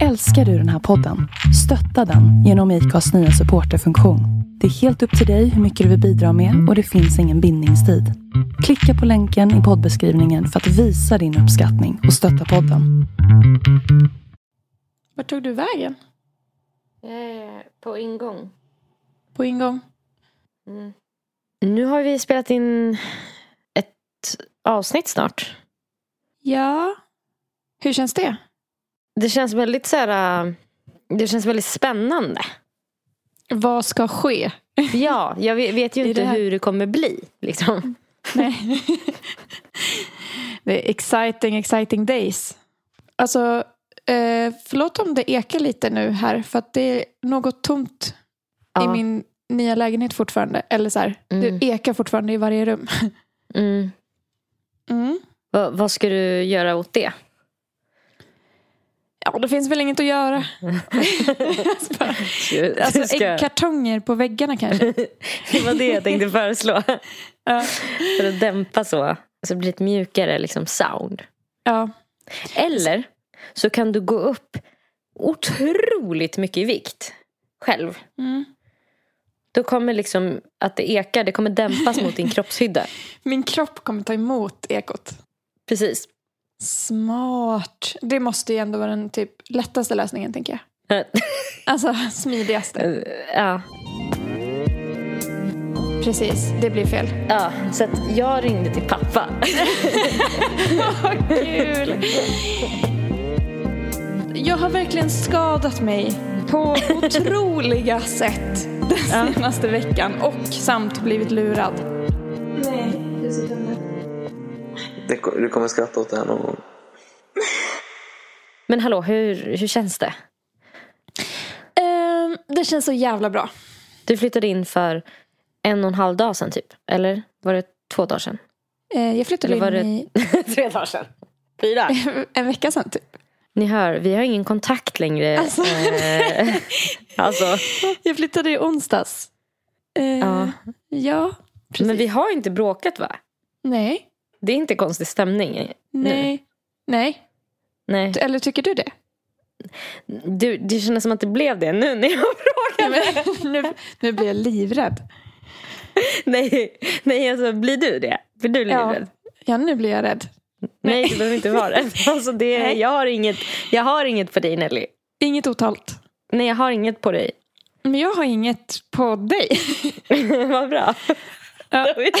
Älskar du den här podden? Stötta den genom IKAs nya supporterfunktion. Det är helt upp till dig hur mycket du vill bidra med och det finns ingen bindningstid. Klicka på länken i poddbeskrivningen för att visa din uppskattning och stötta podden. Vart tog du vägen? Eh, på ingång. På ingång? Mm. Nu har vi spelat in ett avsnitt snart. Ja. Hur känns det? Det känns väldigt så här, äh, Det känns väldigt spännande. Vad ska ske? Ja, jag vet, ju I inte det hur det kommer bli. Liksom. Nej. det är exciting, exciting days. Alltså, eh, förlåt om det ekar lite nu här. För att det är något tomt i Ja. min nya lägenhet fortfarande. Eller så här, Mm. det ekar fortfarande i varje rum. Mm. Mm. Vad, vad ska du göra åt det? Ja, det finns väl inget att göra. alltså, ska- äggkartonger på väggarna kanske. Det var det jag tänkte föreslå. Ja. För att dämpa så. Så det blir ett mjukare liksom, sound. ja. Eller så kan du gå upp otroligt mycket i vikt själv. Mm. Då kommer liksom att det ekar, det kommer dämpas mot din kroppshydda. Min kropp kommer ta emot ekot. Precis. Smart. Det måste ju ändå vara den typ lättaste lösningen tänker jag. Alltså smidigaste. ja. Precis, det blir fel. ja, så att jag ringde till pappa. Kul! Jag har verkligen skadat mig på otroliga sätt den senaste veckan och samt blivit lurad. Nej, det är så dumt. Det, du kommer skratta åt det här någon gång. Men hallå, hur, hur känns det? Ehm, det känns så jävla bra. Du flyttade in för en och en halv dag sedan typ. Eller var det två dagar sedan? Eh, jag flyttade Eller var in det i tre dagar sedan? Fyra? en vecka sedan typ. Ni hör, vi har ingen kontakt längre. Alltså. Eh, alltså. Jag flyttade i onsdags. Eh, Ja. ja, precis. Men vi har inte bråkat va? Nej, Det är inte konstig stämning. nej, nej. Nej. Eller tycker du det? Du, det känns som att det blev det nu när jag frågade. nu, nu blir jag livrädd. Nej, nej alltså blir du det? Blir du Ja. livrädd? Ja, nu blir jag rädd. Nej, du behöver inte vara det. Alltså det Nej. jag, har inget, jag har inget på dig Nelly. Inget otalt. Nej, jag har inget på dig. Men jag har inget på dig. Vad bra. Ja. Då jag.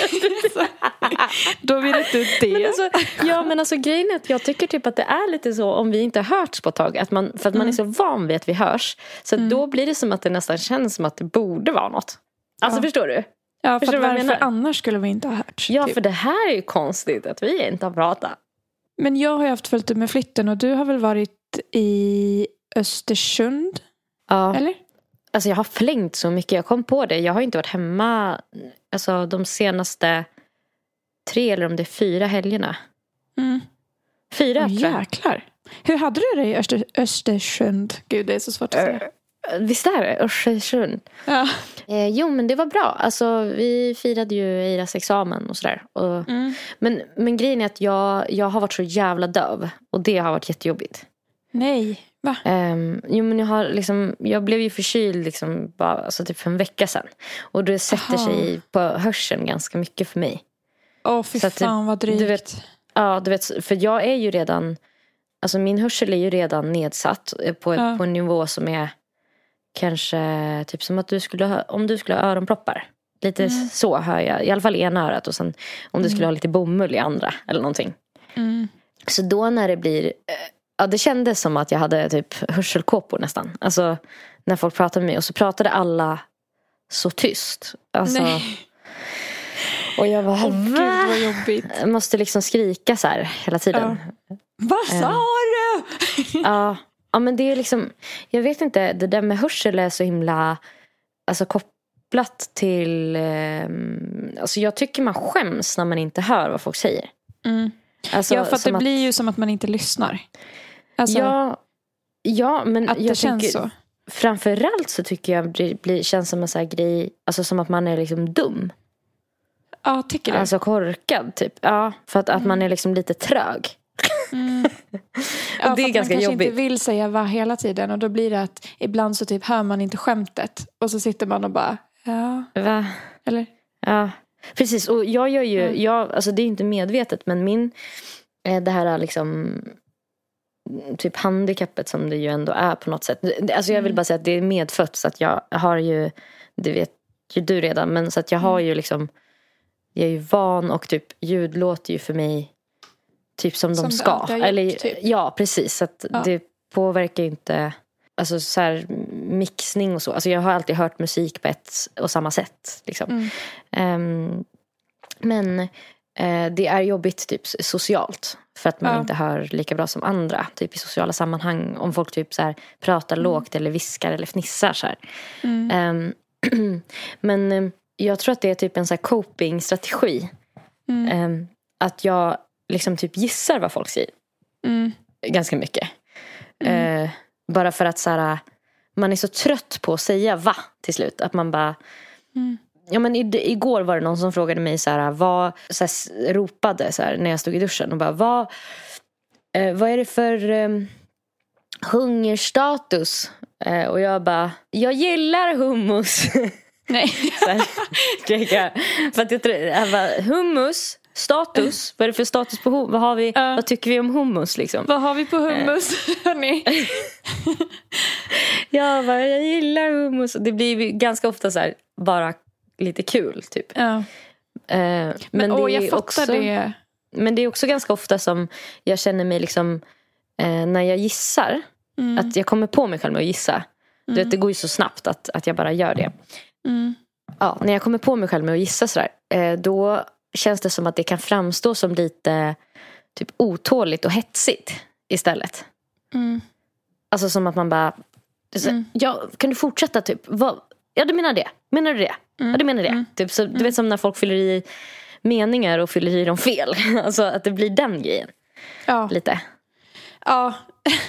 Då vet du det. Men alltså, ja men alltså grejen är att jag tycker typ att det är lite så om vi inte har hörts på ett tag. Att man, för att man är så van vid att vi hörs. Så att då blir det som att det nästan känns som att det borde vara något. Alltså Ja. förstår du? ja, för varför annars skulle vi inte ha hört? Ja typ. för det här är ju konstigt att vi inte har pratat. Men jag har ju haft upp med flytten och du har väl varit i Östersund? Ja. Eller? Alltså jag har flängt så mycket. Jag kom på det. Jag har inte varit hemma alltså, de senaste tre eller om det är fyra helgerna. Mm. Fyra Åh, tror jag. jäklar. Hur hade du det i Öster, Östersund? Gud, det är så svårt att säga. Visst är det? Östersund. Ja. Eh, jo men det var bra. Alltså, vi firade ju Eiras examen och sådär. Och, Mm. men, men grejen är att jag, jag har varit så jävla döv. Och det har varit jättejobbigt. Nej, va? Um, jo men jag har liksom, jag blev ju förkyld liksom bara, alltså typ för en vecka sedan. Och det sätter Aha. sig på hörseln ganska mycket för mig. Åh, fy Så fan vad drygt. du vet- Ja, du vet, för jag är ju redan, alltså min hörsel är ju redan nedsatt eh, på, Ja. på en nivå som är kanske typ som att du skulle ha, om du skulle ha öronproppar. Lite Mm. så hör jag, i alla fall i ena örat och sen om du skulle ha lite bomull i andra eller någonting. Mm. Så då när det blir, eh, ja det kändes som att jag hade typ hörselkåpor nästan. Alltså när folk pratade med mig och så pratade alla så tyst. Alltså, Nej. och jag var Åh, gud va? vad jobbigt. Jag måste liksom skrika så här hela tiden. Vad sa du? Ja. ja, men det är liksom, jag vet inte, det där med hörsel är så himla alltså, kopplat till, ehm, alltså jag tycker man skäms när man inte hör vad folk säger. Mm. Alltså, ja, för att det blir ju som att man inte lyssnar. Alltså, ja, ja, men att det jag känns tänker, så. framförallt så tycker jag det blir, känns som en sån här grej, alltså som att man är liksom dum. Ja, tycker du? Alltså korkad typ. Ja, för att, att man är liksom lite trög. Ja, det är ganska man kanske jobbigt. inte vill säga va hela tiden och då blir det att ibland så typ hör man inte skämtet och så sitter man och bara ja, Va? eller? Ja, precis. Och jag gör ju, Mm. jag, alltså det är inte medvetet men min, eh, det här liksom typ handikappet som det ju ändå är på något sätt. Alltså jag vill Mm. bara säga att det är medfött så att jag har ju, det vet ju du redan, men så att jag har Mm. ju liksom, jag är ju van och typ ljud låter ju för mig typ som, Som de ska. gjort, Eller, typ. Ja, precis. Så att Ja. det påverkar ju inte Alltså så här, mixning och så. Alltså jag har alltid hört musik på ett och samma sätt. Liksom. Mm. Ehm, men det är jobbigt typ socialt. För att man Ja. inte hör lika bra som andra. Typ i sociala sammanhang. Om folk typ så här, pratar lågt eller viskar eller fnissar. Så. Mm. Ehm, men eh, jag tror att det är typ en så här coping-strategi. Mm. Ehm, att jag liksom typ gissar vad folk säger. Mm. Ganska mycket. Eh, bara för att så här, man är så trött på att säga va till slut. Att man bara... Ja, men igår var det någon som frågade mig så här, vad, så här, ropade så här, när jag stod i duschen. Och bara, vad, eh, vad är det för eh, hungerstatus? Eh, och jag bara, jag gillar hummus. Nej. Så här, jag. För att jag, jag bara, hummus, status, vad är det för status på hummus? Vad, har vi, Ja. vad tycker vi om hummus liksom? Vad har vi på hummus? hörni? Jag bara, jag gillar hummus. Det blir ganska ofta så här, bara lite kul typ. Ja. Eh, men, Men, åh, det är jag fattar också, det. Men det är också ganska ofta som jag känner mig liksom, eh, när jag gissar, Mm. att jag kommer på mig själv med att gissa. Du vet, det går ju så snabbt att, att jag bara gör det. Mm. Ja, när jag kommer på mig själv med att gissa sådär, eh, då känns det som att det kan framstå som lite typ otåligt och hetsigt istället. Mm. Alltså som att man bara, så, Mm. ja, kan du fortsätta typ? Vad, ja, du menar det. Menar du det? Ja, du menar det. Mm. Typ, så, Du vet som när folk fyller i meningar och fyller i dem fel. Alltså att det blir den grejen. Ja. Lite. Ja.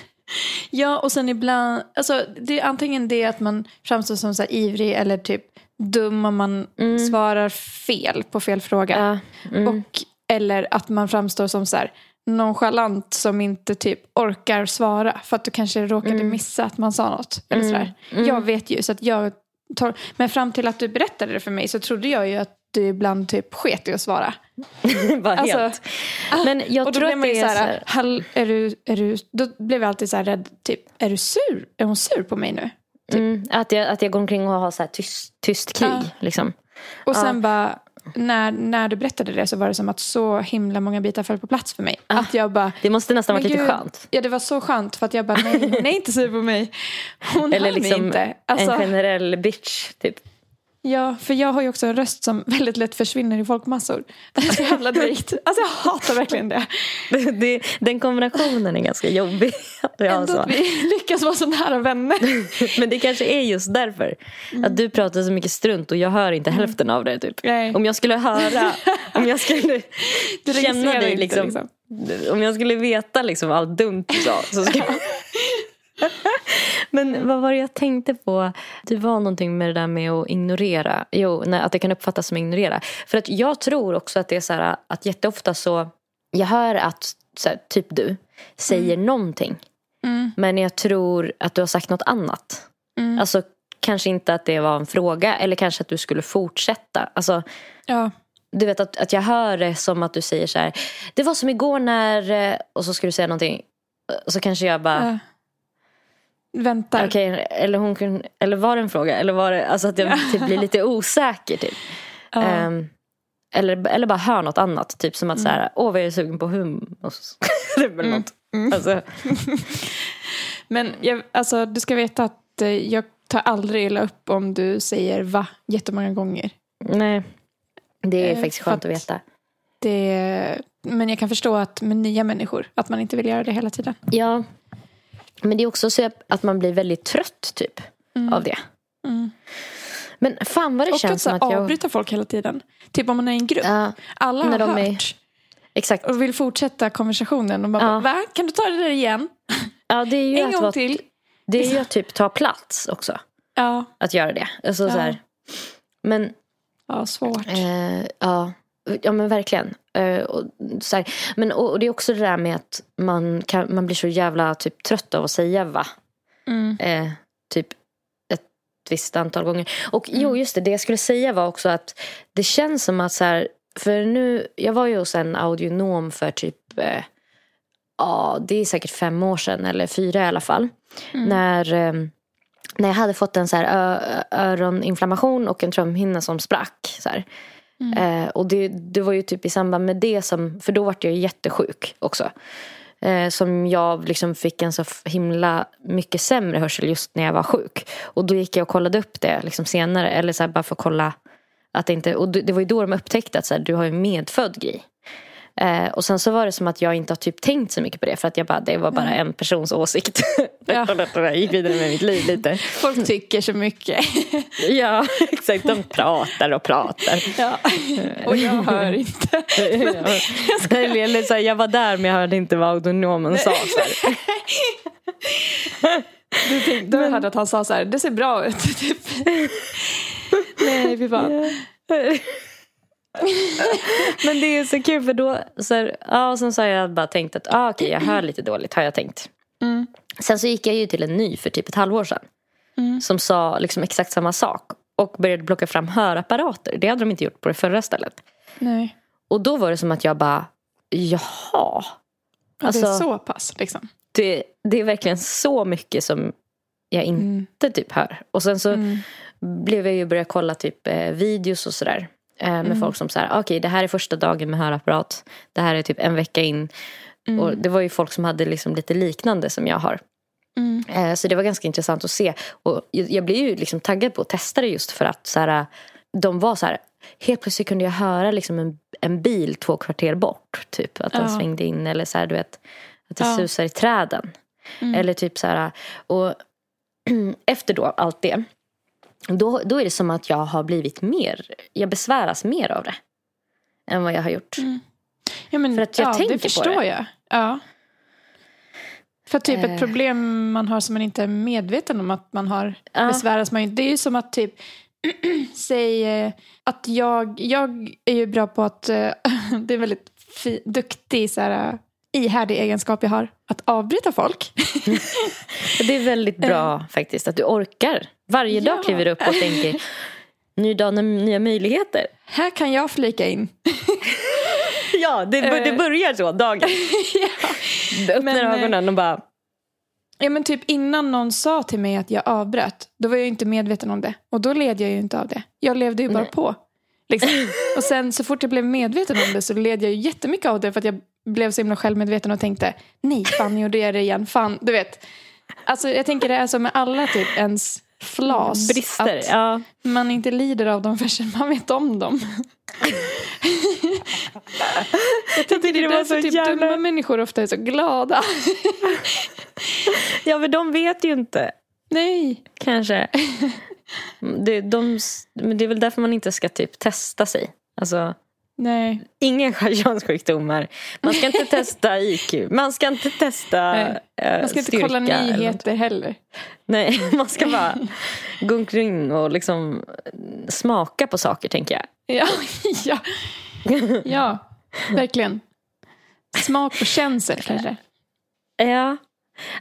ja, och sen ibland, alltså det är antingen det att man framstår som så här ivrig eller typ dum om man svarar fel på fel fråga. Ja. Mm. Och, eller att man framstår som så här nonchalant som inte typ orkar svara för att du kanske råkade Mm. missa att man sa något. Eller sådär. Jag vet ju så att jag tar, men fram till att du berättade det för mig så trodde jag ju att du ibland typ sket i att svara. bara Alltså, helt. Men jag och då tror blev man ju så här, Hall, är du, är du, då blev jag alltid så här rädd, typ, är du sur? Är hon sur på mig nu? mm, att, jag, att jag går omkring och har så här tyst, tyst krig. Ja. Liksom. Och sen bara, när, när du berättade det så var det som att så himla många bitar föll på plats för mig. Att jag bara, Det måste nästan varit lite gud, skönt. Ja det var så skönt för att jag bara, nej hon är inte sur på mig. Hon Eller liksom inte. en Alltså, generell bitch. Typ. Ja, för jag har ju också en röst som väldigt lätt försvinner i folkmassor. Så jävla drygt. Alltså jag hatar verkligen det. Det, den kombinationen är ganska jobbig. Har Ändå att vi lyckas vara så nära vänner. Men det kanske är just därför. Att du pratar så mycket strunt och jag hör inte hälften av det. Typ. Nej. Om jag skulle höra, om jag skulle känna dig inte, liksom, liksom. Om jag skulle veta liksom allt dumt du sa. Så skulle... Men vad var det jag tänkte på? Det var någonting med det där med att ignorera. Jo, nej, att det kan uppfattas som ignorera. För att jag tror också att det är så här att jätteofta så. Jag hör att här, typ du säger någonting. Mm. Men jag tror att du har sagt något annat. Mm. Alltså kanske inte att det var en fråga eller kanske att du skulle fortsätta. Alltså, Ja. du vet att, att jag hör det som att du säger så här. Det var som igår när... eh," Och så ska du säga någonting. Och så kanske jag bara... ja. Väntar. Okej, eller, hon kunde, eller var det en fråga? Eller var det, alltså att jag typ blir lite osäker typ. Ja. Ehm, eller, eller bara hör något annat. Typ som att så här, åh vad jag är sugen på hummus. är väl något. Alltså, Men jag, alltså, du ska veta att eh, jag tar aldrig illa upp om du säger va jättemånga gånger. nej. Det är Eh, faktiskt skönt att att- veta. Det, men jag kan förstå att med nya människor, att man inte vill göra det hela tiden. Ja. Men det är också så att man blir väldigt trött typ av det. Mm. Men fan vad det Och att känns så som att jag... avbryta folk hela tiden. Typ om man är i en grupp. Ja, Alla har hört är- exakt. och vill fortsätta konversationen. Och man Ja. bara, va? Kan du ta det där igen? Ja, det är ju En att gång vara, till. Det är ju att typ ta plats också. Ja, Att göra det. Alltså, Ja. så här. Men ja svårt. eh, ja. Ja men verkligen. Eh, och, så här, men, och, och det är också det där med att man, kan, man blir så jävla typ, trött av att säga va. Mm. Eh, typ ett visst antal gånger. Och jo just det, det jag skulle säga var också att det känns som att så här, för nu, jag var ju hos en audionom för typ, eh, ja det är säkert fem år sedan eller fyra i alla fall. När, eh, när jag hade fått en så här öroninflammation och en trumhinna som sprack. Så här. Mm. Eh, och det, det var ju typ i samband med det som, för då var jag jättesjuk också. Eh, som jag liksom fick en så himla mycket sämre hörsel just när jag var sjuk. Och då gick jag och kollade upp det liksom senare. Eller så här, bara för att kolla att det inte, och det det var ju då de upptäckte att så här, du har ju en medfödd grej. Eh, och sen så var det som att jag inte har typ tänkt så mycket på det. För att jag bara, det var bara en persons åsikt. Ja. jag gick vidare med mitt liv lite. Folk tycker så mycket. Ja, exakt. De pratar och pratar. Ja. Och jag hör inte. Eller, eller så här, jag var där men jag hörde inte vad audionomen sa. Du tänkte, då hörde att han sa så här, det ser bra ut. Typ. Nej, fy fan. Men det är så kul för då, så här, ja, och sen så har jag bara tänkt att ah, okej jag hör lite dåligt har jag tänkt. Mm. Sen så gick jag ju till en ny för typ ett halvår sedan. Mm. Som sa liksom exakt samma sak. Och började plocka fram hörapparater. Det hade de inte gjort på det förra stället. Nej. Och då var det som att jag bara, jaha. Ja, det är Alltså- så pass liksom. Det, det är verkligen så mycket som jag inte typ hör. Och sen så Mm. blev jag ju börja kolla typ eh, videos och sådär. Eh, med Mm. folk som säger, okej det här är första dagen med hörapparat. Det här är typ en vecka in. Mm. Och det var ju folk som hade liksom lite liknande som jag har. Mm. Eh, så det var ganska intressant att se. Och jag, jag blev ju liksom taggad på att testa det just för att så här, de var så här. Helt plötsligt kunde jag höra liksom en, en bil två kvarter bort. Typ att den Ja. svängde in eller så här, du vet. Att det Ja. susar i träden. Mm. Eller typ så här. Och efter då allt det. Då, då är det som att jag har blivit mer. Jag besväras mer av det. Än vad jag har gjort. Ja, men, För att jag ja, tänker det på förstår det. jag. Ja. För typ Eh. ett problem man har som man inte är medveten om att man har Ja. besväras man ju. Det är ju som att typ säg eh, att jag, jag är ju bra på att, eh, det är väldigt fi, duktig så här, eh, ihärdig egenskap jag har, att avbryta folk. Det är väldigt bra faktiskt att du orkar. Varje dag Ja. kliver du upp och tänker ny dag, nya möjligheter. Här kan jag flika in. Ja, det, Eh. det börjar så dagen. Du öppnar Men, eh, ögonen och bara Ja men typ innan någon sa till mig att jag avbröt, då var jag inte medveten om det. Och då led jag ju inte av det. Jag levde ju bara Nej. på. Liksom. Och sen så fort jag blev medveten om det så led jag ju jättemycket av det för att jag blev så himla självmedveten och tänkte nej fan gjorde jag det igen, fan du vet. Alltså jag tänker det är så med alla typ ens flas. brister. Att Ja. man inte lider av dem förrän man vet om dem. jag tänker det det var så typ jävla- dumma människor ofta är så glada. ja, men de vet ju inte. nej. Kanske. Det, de, men det är väl därför man inte ska typ testa sig. Alltså, Nej. inga könssjukdomar. Man ska inte testa IQ. Man ska inte testa Nej. eh, Man ska inte kolla nyheter heller. Nej, man ska bara gå omkring och liksom smaka på saker tänker jag. Ja, ja. ja verkligen. Smak och känsel kanske. Ja,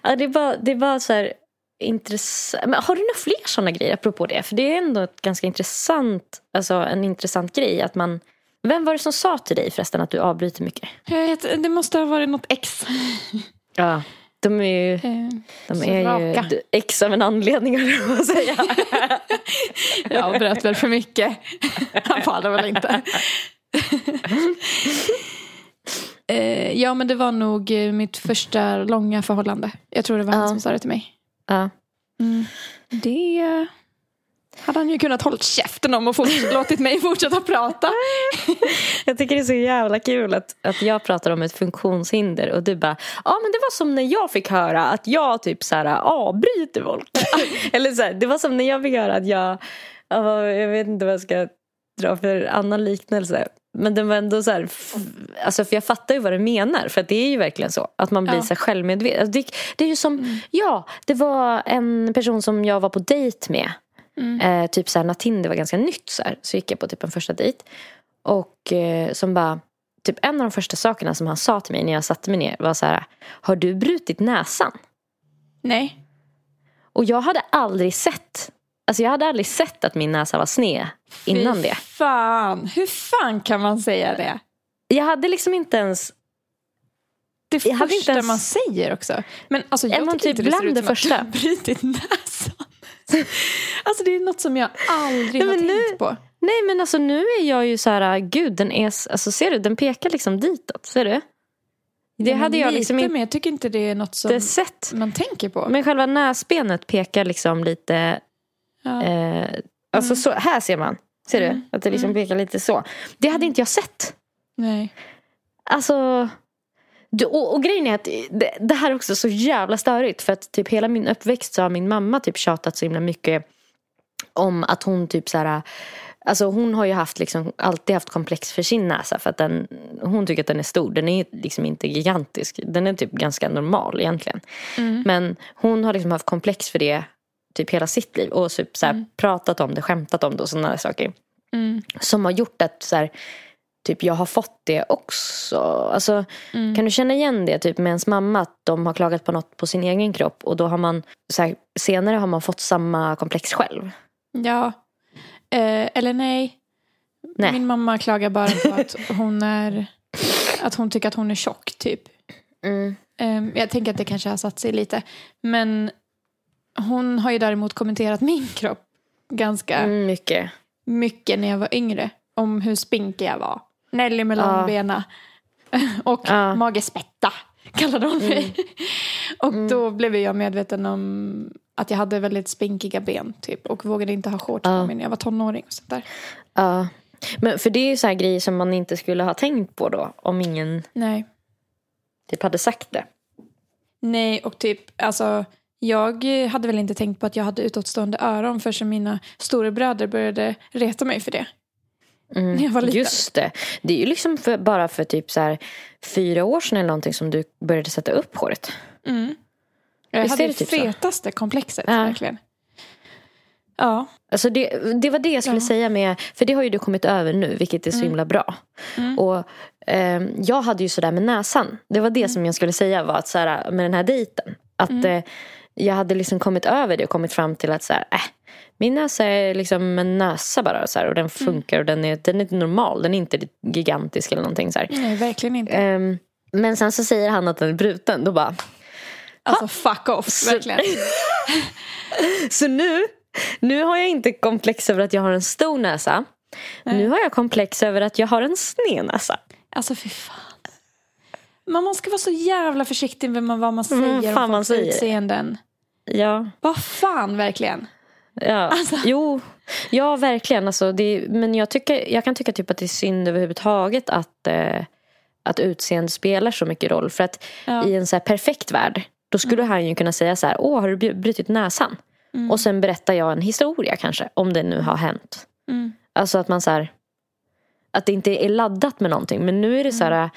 ja det, är bara, det bara så här intressant. Men har du några fler sådana grejer apropå det? För det är ändå ett ganska intressant, alltså en intressant grej att man vem var det som sa till dig förresten att du avbryter mycket? Jag vet, Det måste ha varit något ex. Ja. De är ju, Eh, de är ju raka. ex av en anledning, höll jag säga. Jag avbröt väl för mycket. Han pallade väl inte. Eh, ja men det var nog eh, mitt första långa förhållande. Jag tror det var han Ja. som sa det till mig. Ja. Det eh, hade han ju kunnat hållit käften om och fort, låtit mig fortsätta prata. Jag tycker det är så jävla kul att, att jag pratar om ett funktionshinder och du bara Ja men det var som när jag fick höra att jag typ så här avbryter folk. Eller så här, det var som när jag fick höra att jag ja, Jag vet inte vad jag ska dra för annan liknelse. Men den var ändå så här, alltså för jag fattar ju vad du menar. För det är ju verkligen så. Att man blir Ja. så självmedveten. Alltså det, det är ju som, ja, det var en person som jag var på dejt med. Eh, typ så här, när Tinder var ganska nytt så, här, så gick jag på typ en första dejt. Och eh, som bara, typ en av de första sakerna som han sa till mig när jag satte mig ner var så här, har du brutit näsan? Nej. Och jag hade aldrig sett, alltså jag hade aldrig sett att min näsa var sned innan Fy det. fan. Hur fan kan man säga det? Jag hade liksom inte ens, Det Jag hade första inte ens- man säger också. Men alltså, jag tycker typ inte det ser ut det som att första? du har brutit näsan. Alltså det är något som jag aldrig Nej, har tänkt nu- på. nej men alltså nu är jag ju så här, gud den är, alltså ser du, den pekar liksom ditåt, ser du? Det Ja, hade jag liksom lite, inte men jag tycker inte det är något som sett. man tänker på. Men själva näsbenet pekar liksom lite ja. Eh, alltså så, här ser man. Ser Mm. du? Att det liksom Mm. pekar lite så. Det hade inte jag sett. Nej. Alltså. Du- Och, och grejen är att det, det här är också så jävla störigt. För att typ hela min uppväxt så har min mamma typ tjatat så himla mycket om att hon typ så här. Alltså hon har ju haft liksom, alltid haft komplex för sin näsa. För att den, hon tycker att den är stor. Den är liksom inte gigantisk. Den är typ ganska normal egentligen. Mm. Men hon har liksom haft komplex för det typ hela sitt liv. Och typ så här, Mm. pratat om det, skämtat om det och sådana saker. Mm. Som har gjort att så här, typ jag har fått det också. Alltså, Mm. Kan du känna igen det typ med ens mamma? Att de har klagat på något på sin egen kropp. Och då har man här, senare har man fått samma komplex själv. Ja. Eh, eller nej. Nej. Min mamma klagar bara på att hon är att hon tycker att hon är tjock typ. Mm. Eh, jag tänker att det kanske har satt sig lite. Men hon har ju däremot kommenterat min kropp ganska Mm, mycket. mycket när jag var yngre. Om hur spinkig jag var. Nelly med långbena. Och Ja. Mm. magespätta kallade hon mig. och då blev jag medveten om att jag hade väldigt spinkiga ben typ. Och vågade inte ha shorts Ja. på mig när jag var tonåring. Och sånt där. Ja. Men för det är ju så här grejer som man inte skulle ha tänkt på då. Om ingen Nej. typ hade sagt det. Nej, och typ alltså jag hade väl inte tänkt på att jag hade utåtstående öron förrän mina storebröder började reta mig för det. Mm, När jag var liten. Just det. Det är ju liksom för, bara för typ så här fyra år sedan eller någonting som du började sätta upp håret. Mm. Jag Visst hade det typ så? fetaste komplexet, Ja. verkligen. Ja. Alltså det, det var det jag skulle Ja. säga med, för det har ju du kommit över nu vilket är så Mm. himla bra. Mm. Och ehm, jag hade ju sådär med näsan. Det var det som jag skulle säga var att så här, med den här dejten. Att Mm. eh, jag hade liksom kommit över det och kommit fram till att så här, äh, min näsa är liksom en näsa bara så här, och den funkar och den är, den är normal. Den är inte gigantisk eller någonting så här. Nej, verkligen inte. Ehm, men sen så säger han att den är bruten. Då bara, Alltså fuck off, Så- verkligen. Så nu, nu har jag inte komplex över att jag har en stor näsa. Nej. Nu har jag komplex över att jag har en sned näsa. Alltså fy fan. Man måste vara så jävla försiktig med vad man Mm, säger fan om man folks säger. utseenden. Ja, Vad fan, verkligen. Ja. Alltså. Jo, ja verkligen. Alltså, det, men jag, tycker, jag kan tycka typ att det är synd överhuvudtaget att, eh, att utseende spelar så mycket roll. För att Ja. i en så här perfekt värld, då skulle han ju kunna säga så här, åh har du br- brutit näsan? Mm. Och sen berättar jag en historia kanske, om det nu har hänt. Mm. Alltså att man så här, att det inte är laddat med någonting. Men nu är det så här,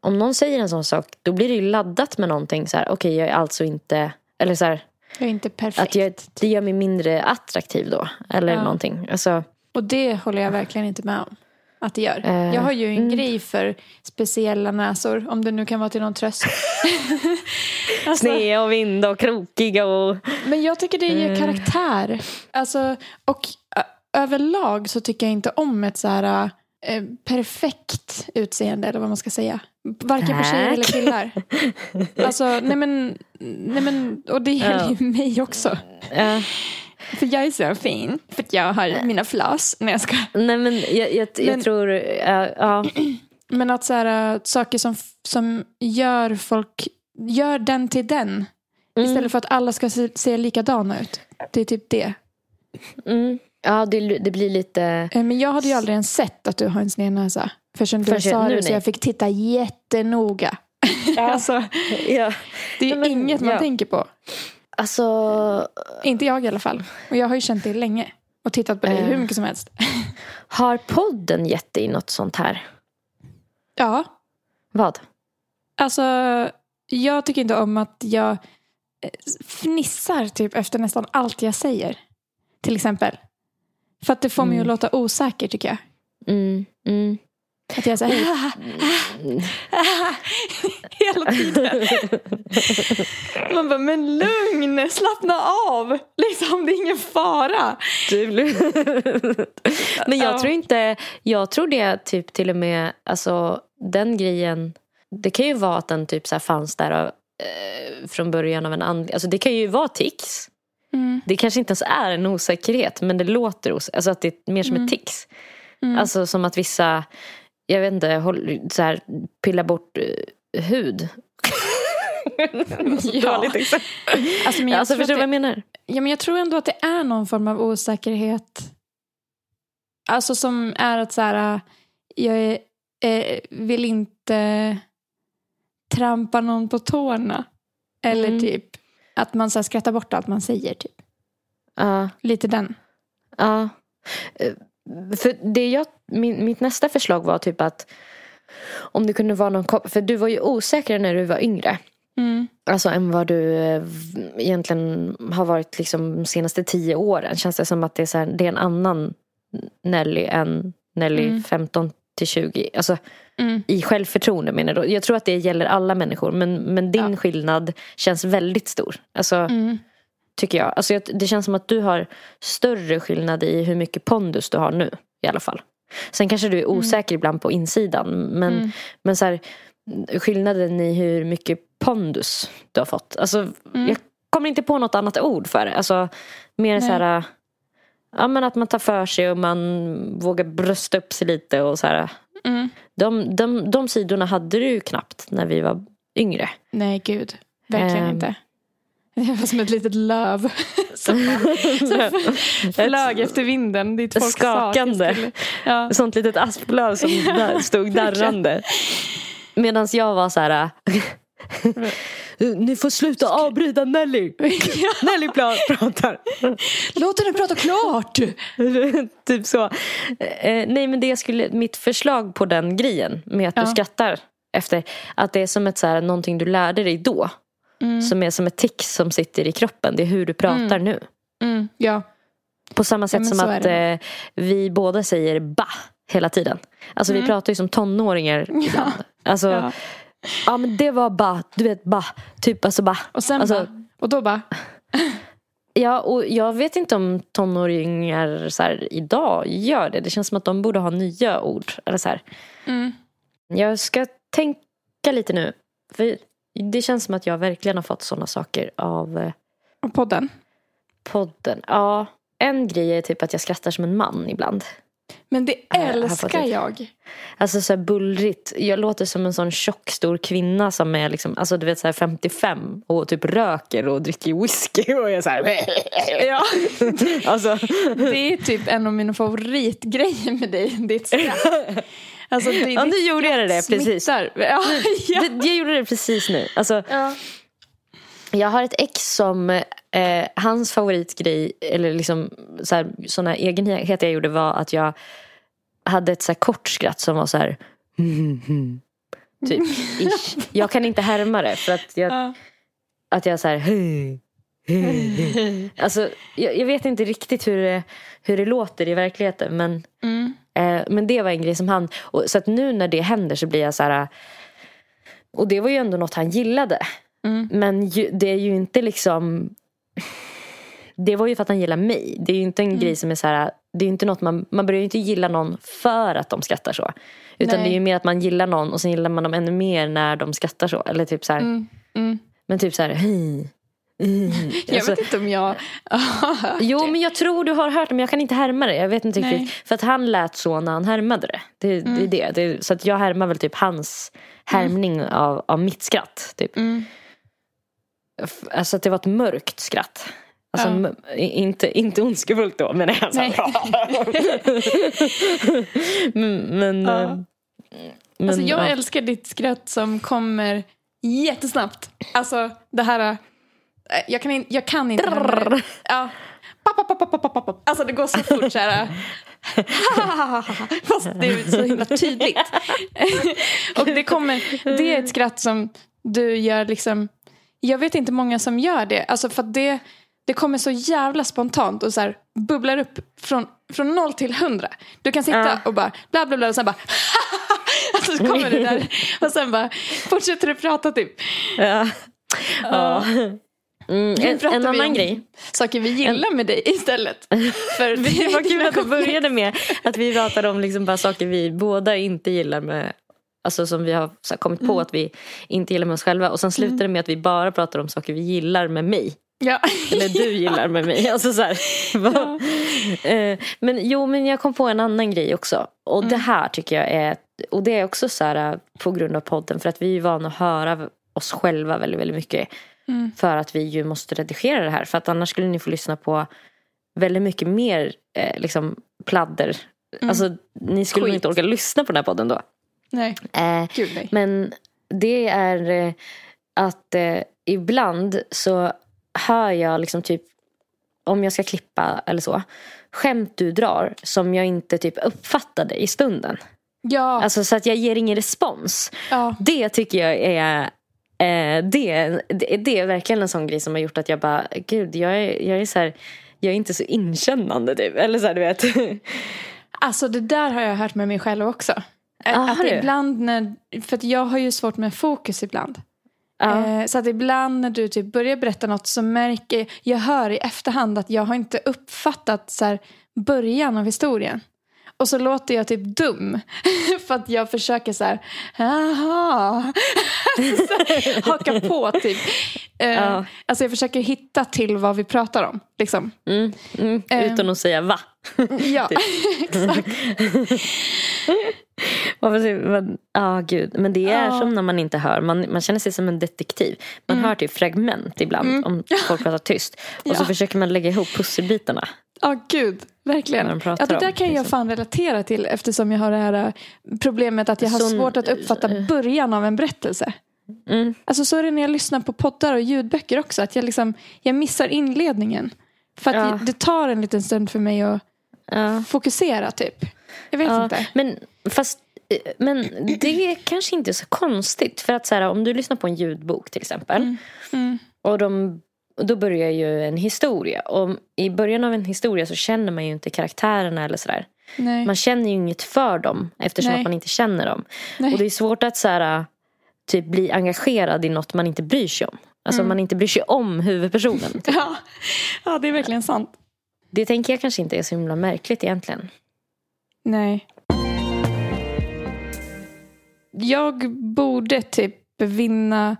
om någon säger en sån sak, då blir det ju laddat med någonting. Så här, okej jag är alltså inte, eller så här, Jag är inte perfekt. att jag, det gör mig mindre attraktiv då. Eller Ja. någonting. Alltså, Och det håller jag verkligen inte med om. Att det gör. Eh, jag har ju en mm. grej för speciella näsor. Om det nu kan vara till någon tröst. alltså, sneda och vinda och krokiga och... men jag tycker det ger Mm. karaktär. Alltså, och ö- överlag så tycker jag inte om ett så här eh, perfekt utseende. Eller vad man ska säga. Varken på tjejer Tack. eller killar. Alltså, nej men, nej men, och det gäller ju mig också. Ja. För jag är så fin. För att jag har mina flas. när jag ska. nej men jag, jag, jag Men- tror, ja, ja. Men att så här, äh, saker som, som gör folk, gör den till den. Mm. Istället för att alla ska se, se likadana ut. Det är typ det. Mm. Ja, det, det blir lite... Eh, Men jag hade ju aldrig ens sett att du har en sned näsa. Förrän du sa det så nej. jag fick titta jättenoga. alltså, Ja. det är Ja, men- inget man ja. tänker på. Alltså, Inte jag i alla fall. Och jag har ju känt det länge. Och tittat på dig Eh. hur mycket som helst. har podden gett dig något sånt här? ja, Vad? alltså jag tycker inte om att jag eh, fnissar typ efter nästan allt jag säger. Till exempel. För att det får mig Mm. att låta osäker tycker jag. Mm, mm. Att jag här, hela tiden. Man bara, men lugn, slappna av. Liksom, det är ingen fara. Men jag Ja. tror inte, jag tror det typ till och med, alltså den grejen, det kan ju vara att den typ så fanns där av, eh, från början av en anledning. Alltså det kan ju vara tics. Mm. Det kanske inte ens är en osäkerhet men det låter os- alltså att det är mer som ett tics. Mm. Alltså som att vissa, jag vet inte, håll, så här, pillar bort eh, hud. Ja. Alltså, men jag, Alltså förstår du vad jag menar? ja, men jag tror ändå att det är någon form av osäkerhet. Alltså som är att så här, jag är, eh, vill inte trampa någon på tårna. Eller Mm. typ att man så här, skrattar bort allt man säger. Typ. Ja. Lite den. Ja. Eh, För det jag, min, mitt nästa förslag var typ att om det kunde vara någon För du var ju osäkrare när du var yngre. Mm. Alltså än vad du eh, egentligen har varit liksom de senaste tio åren. Känns det som att det är, så här, det är en annan Nelly än Nelly Mm. 15 till 20. Alltså Mm. i självförtroende menar jag. Jag tror att det gäller alla människor. Men, men din Ja. skillnad känns väldigt stor. Alltså Mm. tycker jag. Alltså, det känns som att du har större skillnad i hur mycket pondus du har nu. I alla fall. Sen kanske du är osäker ibland på insidan. Men, Mm. men så här, skillnaden i hur mycket pondus du har fått. Alltså, Mm. Jag kommer inte på något annat ord för det. Alltså, mer så Nej. här, ja, men att man tar för sig och man vågar brösta upp sig lite. Och så här. Mm. De, de, de sidorna hade du ju knappt när vi var yngre. Nej, gud. Verkligen Ehm. inte. Det var som ett litet löv som, som flög efter vinden. Dit folk jag Skakande. skulle- Ja. Sånt litet asplöv som stod darrande. Medan jag var så här. Ni får sluta avbryta Nelly. Nelly pratar. Låt henne prata klart! typ så. Eh, nej men det jag skulle, mitt förslag på den grejen med att Ja. du skrattar efter. Att det är som ett så här, någonting du lärde dig då. Mm. Som är som ett tics som sitter i kroppen. Det är hur du pratar nu. Mm. Ja. På samma sätt men som att eh, vi båda säger ba hela tiden. Alltså vi pratar ju som tonåringar ibland. Alltså, ja. Men det var ba, du vet ba. Typ alltså ba. Och sen Alltså- bara, och då bara, Ja, och jag vet inte om tonåringar så här, idag gör det. Det känns som att de borde ha nya ord. Eller så mm. Jag ska tänka lite nu. För det känns som att jag verkligen har fått sådana saker av eh, och podden. podden. Ja, en grej är typ att jag skrattar som en man ibland. Men det älskar det. jag. Alltså så här bullrigt. Jag låter som en sån tjock stor kvinna som är liksom, alltså du vet så här 55 och typ röker och dricker whisky och är så här. Ja. Alltså, Det är typ en av mina favoritgrejer med dig. Ditt skratt. Alltså, det, ja, nu gjorde jag det precis. Ja, ja. Det, jag gjorde det precis nu. Alltså, ja. Jag har ett ex som, eh, hans favoritgrej, eller liksom så här, såna egenheter jag gjorde var att jag hade ett så här kort skratt som var så här. Typ, ish. Jag kan inte härma det för att jag, Ja. att jag så här. Alltså, jag, jag vet inte riktigt hur det, hur det låter i verkligheten. Men, Mm. eh, men det var en grej som han... Och, så att nu när det händer så blir jag så här... Och det var ju ändå något han gillade. Mm. Men ju, det är ju inte liksom... Det var ju för att han gillar mig. Det är ju inte en grej som är så här... Det är inte något man... Man börjar ju inte gilla någon för att de skrattar så. Utan Nej. det är ju mer att man gillar någon och sen gillar man dem ännu mer när de skrattar så. Eller typ så här... Mm. Mm. Men typ så här... Hej. Jag Alltså- vet inte om jag har hört Jo, det. men jag tror du har hört det, men jag kan inte härma det. Jag vet inte Nej. riktigt. För att han lät så när han härmade det. Det, det är det. det så att jag härmar väl typ hans härmning av, av mitt skratt. Typ. Alltså att det var ett mörkt skratt. Alltså, Ja. inte, inte ondskefullt då, men alltså. Nej. men, men, Ja. eh, men Alltså jag ja. älskar ditt skratt som kommer jättesnabbt. Alltså det här... äh, Jag kan, jag kan inte... Drrrr. Ja. Pop, pop, pop, pop, pop. Alltså det går så fort så här. Fast det är så himla tydligt. Och det kommer... Det är ett skratt som du gör liksom... Jag vet inte många som gör det. Alltså för det, det kommer så jävla spontant och så här bubblar upp från, från noll till hundra. Du kan sitta och bara bla bla bla och sen bara alltså, så kommer det där och sen bara fortsätter du prata typ. Ja. ja. Mm, en, en annan grej. Saker vi gillar med dig istället. För Det var kul att det började med att vi pratade om liksom bara saker vi båda inte gillar med Alltså som vi har här kommit på att vi inte gillar med oss själva. Och sen slutar det med att vi bara pratar om saker vi gillar med mig. Ja. Eller du gillar med mig. Alltså så här, vad- Eh, men jo, men jag kom på en annan grej också. Och det här tycker jag är, och det är också så här eh, på grund av podden. För att vi är vana att höra oss själva väldigt, väldigt mycket. Mm. För att vi ju måste redigera det här. För att annars skulle ni få lyssna på väldigt mycket mer eh, liksom pladder. Alltså ni skulle Skit. inte orka lyssna på den här podden då. Nej, Eh, gud nej. men det är eh, att eh, ibland så hör jag liksom typ om jag ska klippa eller så skämt du drar som jag inte typ uppfattade i stunden. Ja, Alltså så att jag ger ingen respons. ja. Det tycker jag är eh, det, det, det är verkligen en sån grej som har gjort att jag bara gud jag är, jag är så här jag är inte så inkännande typ. Eller så här, du vet. Alltså det där har jag hört med mig själv också. Ah, att ibland när, för att jag har ju svårt med fokus ibland. ja. Eh, så att ibland när du typ börjar berätta något så märker jag hör i efterhand att jag har inte uppfattat så här, början av historien. Och så låter jag typ dum. För att jag försöker så här, jaha. haka på typ. Eh, Ja. Alltså jag försöker hitta till vad vi pratar om. Liksom. Mm, mm, Ehm. utan att säga va. Ja, exakt. Ja, gud. Men det är Ja. som när man inte hör. Man, man känner sig som en detektiv. Man hör typ fragment ibland om folk pratar tyst. Och så Mm. Ja. försöker man lägga ihop pusselbitarna. Ja, gud. Verkligen. Ja, det där om, kan jag liksom. fan relatera till eftersom jag har det här äh, problemet att jag har Sån- svårt att uppfatta början av en berättelse. Mm. Alltså så är det när jag lyssnar på poddar och ljudböcker också. Att jag, liksom, jag missar inledningen. För att Ja. det tar en liten stund för mig att Ja. fokusera typ. Jag vet inte. men, fast, eh, men det är kanske inte så konstigt. För att så här, om du lyssnar på en ljudbok till exempel. Mm. Och de, då börjar ju en historia. Och i början av en historia så känner man ju inte karaktärerna eller sådär. Man känner ju inget för dem eftersom Nej. att man inte känner dem. Nej. Och det är svårt att så här, typ bli engagerad i något man inte bryr sig om. Alltså Mm. man inte bryr sig om huvudpersonen. Ja. ja, det är verkligen sant. Det tänker jag kanske inte är så himla märkligt egentligen. Nej. Jag borde typ vinna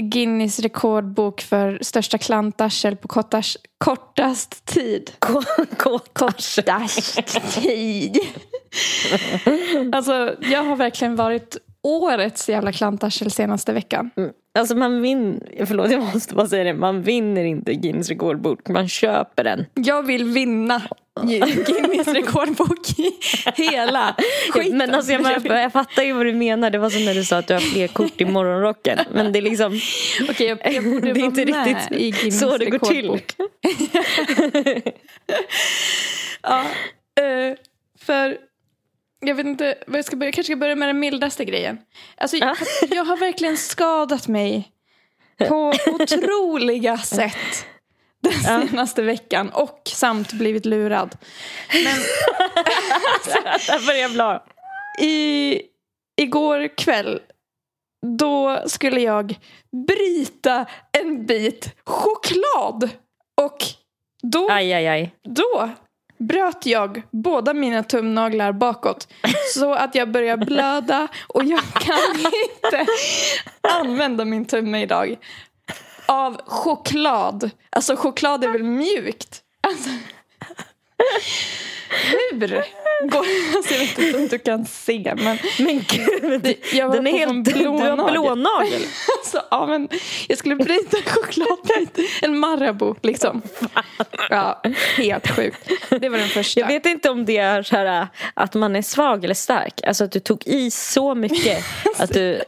Guinness rekordbok för största klantarsel på kortast, kortast tid. Kortast tid. alltså, jag har verkligen varit årets jävla klantarsel senaste veckan. Alltså man vinner, förlåt jag måste bara säga det, man vinner inte Guinness rekordbok, man köper den. Jag vill vinna Guinness rekordbok i hela skiten. Men alltså jag, bara, jag fattar ju vad du menar, det var som när du sa att du har fler kort i morgonrocken. Men det är liksom, Okej, jag, jag borde det är inte riktigt i Guinness så det går till. Ja, eh, för jag vet inte vad jag ska börja. Jag kanske ska börja med den mildaste grejen. Alltså, Ja. jag har verkligen skadat mig på otroliga sätt den senaste veckan och samt blivit lurad. Men Där börjar jag bla. i, igår kväll då skulle jag bryta en bit choklad. Och då Aj, aj, aj. Då bröt jag båda mina tumnaglar bakåt så att jag börjar blöda och jag kan inte använda min tumme idag. Av choklad. Alltså choklad är väl mjukt? Alltså, hur går alltså, Jag vet inte om du kan se men Men gud, jag var den är helt, en du blå har nagel. blå nagel. Alltså, ja, men jag skulle bryta chokladbit. En Marabou liksom. Ja, helt sjukt. Det var den första. Jag vet inte om det är så här att man är svag eller stark. Alltså att du tog i så mycket att du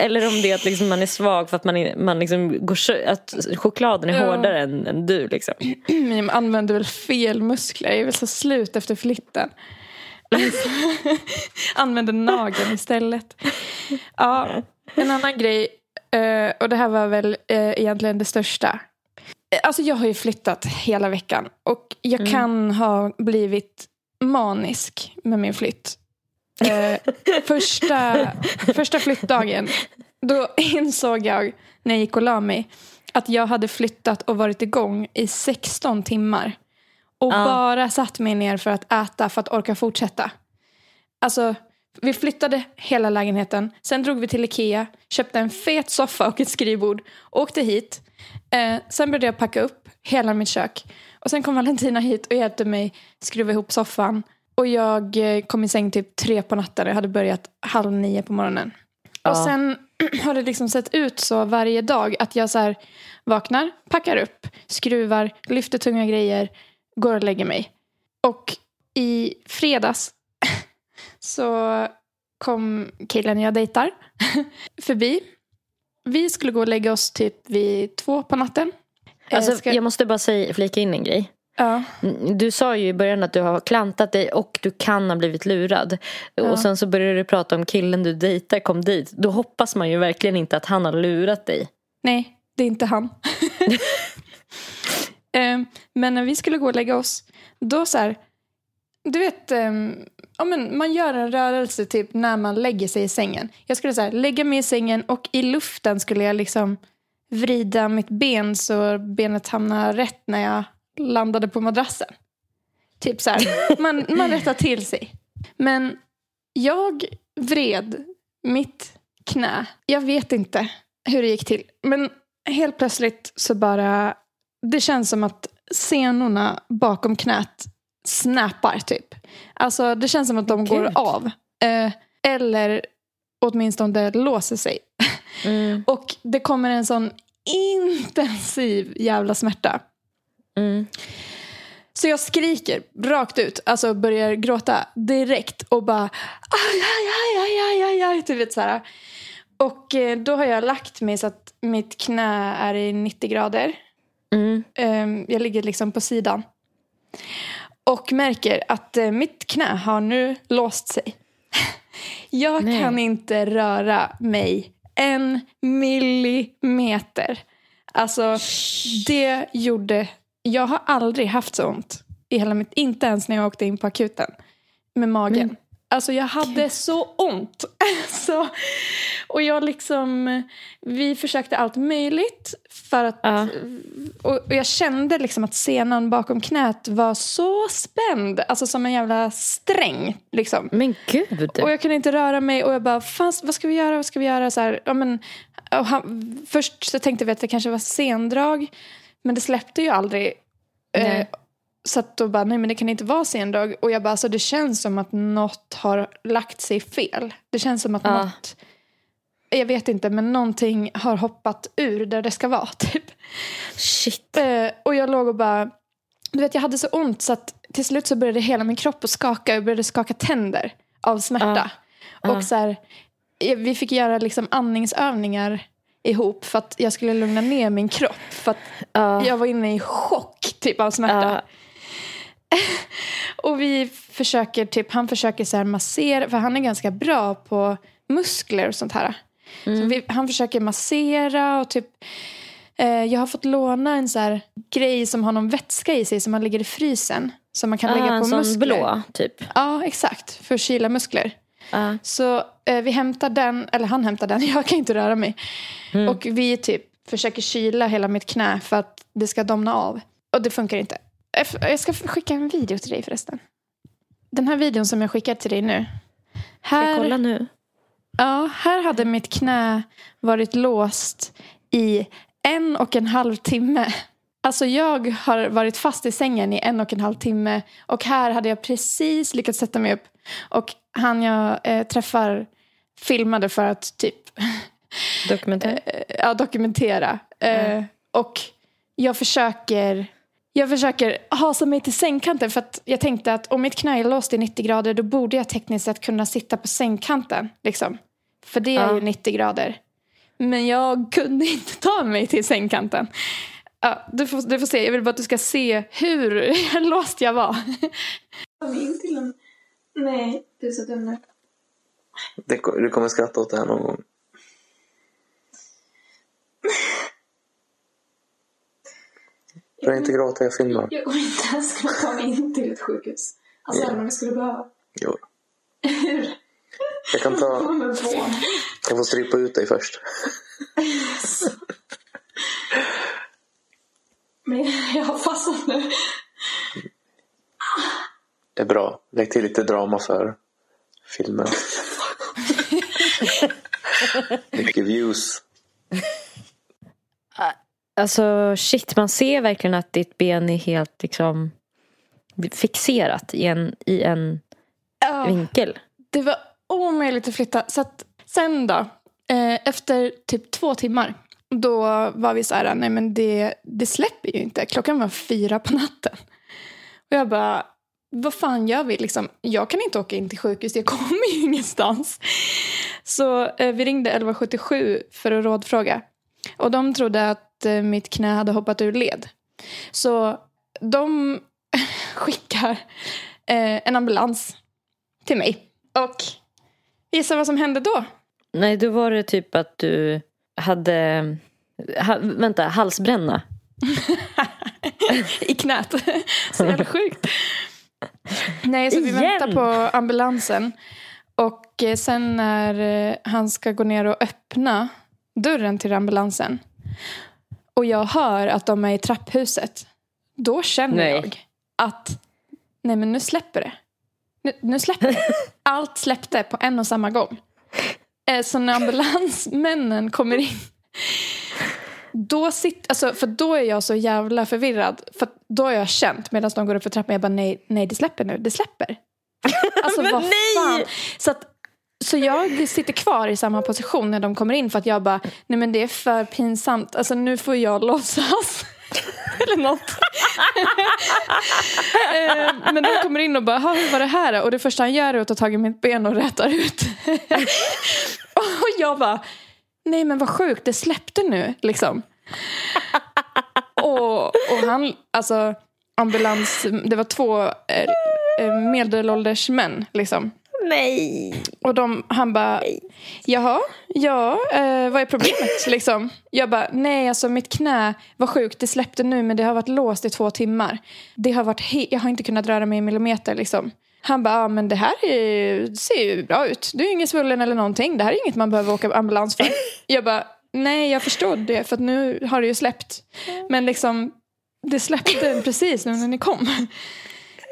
eller om det är att liksom man är svag för att man, man liksom går, att chokladen är Ja. hårdare än, än du. Liksom. Jag använder väl fel muskler. Jag är väl så slut efter flitten. Använder nageln istället. Ja, en annan grej. eh, Och det här var väl eh, egentligen det största. Eh, Alltså jag har ju flyttat hela veckan. Och jag kan ha blivit manisk med min flytt. Eh, första, första flyttdagen, då insåg jag när jag gick och la mig att jag hade flyttat och varit igång i 16 timmar. Och Ja. bara satt mig ner för att äta för att orka fortsätta. Alltså, vi flyttade hela lägenheten. Sen drog vi till Ikea, köpte en fet soffa och ett skrivbord. Åkte hit. Eh, sen började jag packa upp hela mitt kök. Och sen kom Valentina hit och hjälpte mig skruva ihop soffan. Och jag eh, kom i säng typ tre på natten. Jag hade börjat halv nio på morgonen. Och Ja. sen har det liksom sett ut så varje dag att jag så här vaknar, packar upp, skruvar, lyfter tunga grejer, går och lägger mig. Och i fredags så kom killen jag dejtar förbi. Vi skulle gå och lägga oss typ vid två på natten. Eh, Alltså, ska- Jag måste bara säga, flika in en grej. Ja. Mm, Du sa ju i början att du har klantat dig och du kan ha blivit lurad. Ja. Och sen så började du prata om killen du dejtar kom dit. Då hoppas man ju verkligen inte att han har lurat dig. Nej, det är inte han. Ehm, men när vi skulle gå och lägga oss, då så här, du vet, ehm, ja, men man gör en rörelse typ när man lägger sig i sängen. Jag skulle så här, lägga mig i sängen och i luften skulle jag liksom vrida mitt ben så benet hamnar rätt när jag landade på madrassen. Typ så här, man, man rättar till sig. Men jag vred mitt knä. Jag vet inte hur det gick till. Men helt plötsligt så bara... Det känns som att senorna bakom knät snappar typ. Alltså det känns som att de går av. Eh, eller åtminstone det låser sig. Mm. Och det kommer en sån intensiv jävla smärta. Mm. Så jag skriker rakt ut, alltså börjar gråta direkt och bara aj, aj, aj, aj, aj, aj, vet så här. Och eh, då har jag lagt mig så att mitt knä är i 90 grader. Mm. Ehm, Jag ligger liksom på sidan. Och märker att eh, mitt knä har nu låst sig. Jag Nej. kan inte röra mig en millimeter. Alltså, det gjorde... Jag har aldrig haft så ont i hela mitt... Inte ens när jag åkte in på akuten med magen. Men- Alltså jag hade så ont. så, och jag liksom... Vi försökte allt möjligt för att... Ja. Och, och jag kände liksom att senan bakom knät var så spänd. Alltså som en jävla sträng. Liksom. Men gud. Och jag kunde inte röra mig och jag bara, fan, vad ska vi göra, vad ska vi göra? Så här, ja, men, han, först så tänkte vi att det kanske var sendrag, men det släppte ju aldrig. Eh, så att då bara, nej men det kan inte vara sendrag. Och jag bara, alltså det känns som att något har lagt sig fel. Det känns som att Ja. något, jag vet inte, men någonting har hoppat ur där det ska vara typ. Shit. Eh, och jag låg och bara... Du vet, jag hade så ont så att till slut så började hela min kropp att skaka. Jag började skaka tänder av smärta. Ja. Och så här, eh, vi fick göra liksom andningsövningar ihop för att jag skulle lugna ner min kropp. För att Ja. jag var inne i chock typ av smärta. Ja. Och vi försöker, typ, han försöker så här massera, för han är ganska bra på muskler och sånt här. Så vi, han försöker massera och typ eh, jag har fått låna en så här grej som har någon vätska i sig som man lägger i frysen. Som man kan Ah, lägga en på sån muskler. blå typ. Ja, exakt. För att kyla muskler. Ja. Så eh, vi hämtar den, eller han hämtar den, jag kan inte röra mig. Och vi typ försöker kyla hela mitt knä för att det ska domna av. Och det funkar inte. Jag ska skicka en video till dig förresten. Den här videon som jag skickar till dig nu. Ska jag Här, kolla nu? ja, här hade mitt knä varit låst i en och en halv timme. Alltså jag har varit fast i sängen i en och en halv timme och här hade jag precis lyckats sätta mig upp. Och han jag eh, träffar filmade för att typ Dokumentär. eh, ja, dokumentera. Eh, och jag försöker, jag försöker hasa mig till sängkanten för att jag tänkte att om mitt knä är låst i 90 grader då borde jag tekniskt sett kunna sitta på sängkanten. Liksom. För det är Ja. ju 90 grader. Men jag kunde inte ta mig till sängkanten. Ja, du, får, du får se, jag vill bara att du ska se hur låst jag var. in till en... Nej, du är så dum nu. Det, du kommer skratta åt det här någon gång. Börja inte gråta, jag filmar. Jag kommer inte ens kunna ta mig in till ett sjukhus. Alltså även om vi skulle behöva. Jo. Jag kan ta... Jag får strypa ut dig först. Men jag har fastnat nu. Är bra. Lägg till lite drama för filmen. Mycket views. Alltså shit, man ser verkligen att ditt ben är helt liksom fixerat i en, i en Ja. vinkel. Det var omöjligt att flytta. Så att sen då, eh, efter typ två timmar, då var vi så här, nej men det, det släpper ju inte. Klockan var fyra på natten. Och jag bara, vad fan gör vi liksom? Jag kan inte åka in till sjukhus, jag kommer ju ingenstans. Så eh, vi ringde 1177 för att rådfråga. Och de trodde att eh, mitt knä hade hoppat ur led. Så de skickar eh, en ambulans till mig. Och gissa vad som hände då? Nej, då var det typ att du hade, ha, vänta, halsbränna. I knät. Så jävla sjukt. Nej, så vi väntar på ambulansen. Och eh, sen när eh, han ska gå ner och öppna dörren till ambulansen. Och jag hör att de är i trapphuset. Då känner Nej. jag att nej men nu släpper det. Nu, nu släpper det. Allt släppte på en och samma gång. Eh, Så när ambulansmännen kommer in då, sitter, alltså, för då är jag så jävla förvirrad. För då har jag känt medan de går upp för trappan. Jag bara nej, nej det släpper nu. Det släpper. Alltså vad nej! fan. Så, att, så jag sitter kvar i samma position när de kommer in. För att jag bara, nej men det är för pinsamt. Alltså nu får jag låtsas. Eller något. Eh, men de kommer in och bara, "Ha, hur var det här då?" Och det första han gör är att ta tag i mitt ben och rätar ut. och jag bara, nej men vad sjukt, det släppte nu liksom. och, och han, alltså ambulans, det var två eh, eh, medelålders män liksom. Nej. Och de, han bara, jaha, ja, eh, vad är problemet liksom? Jag bara, nej alltså mitt knä var sjukt, det släppte nu men det har varit låst i två timmar. Det har varit jag har inte kunnat röra mig en millimeter liksom. Han bara, ja men det här är, ser ju bra ut. Du är ingen svullen eller någonting. Det här är inget man behöver åka ambulans för. Jag bara, nej jag förstår det för nu har det ju släppt. Men liksom, det släppte precis nu när ni kom.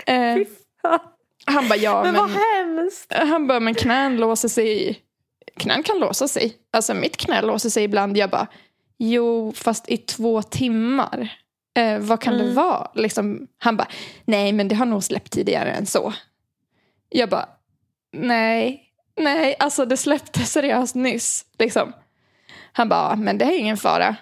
Eh, han bara, ja Men men... vad hemskt. Han bara, men knän låser sig. Knän kan låsa sig. Alltså mitt knä låser sig ibland. Jag bara, jo fast i två timmar. Eh, vad kan det vara? Liksom, han bara, nej men det har nog släppt tidigare än så. Jag bara, nej, nej, alltså det släppte seriöst nyss. Liksom. Han bara, men det är ingen fara.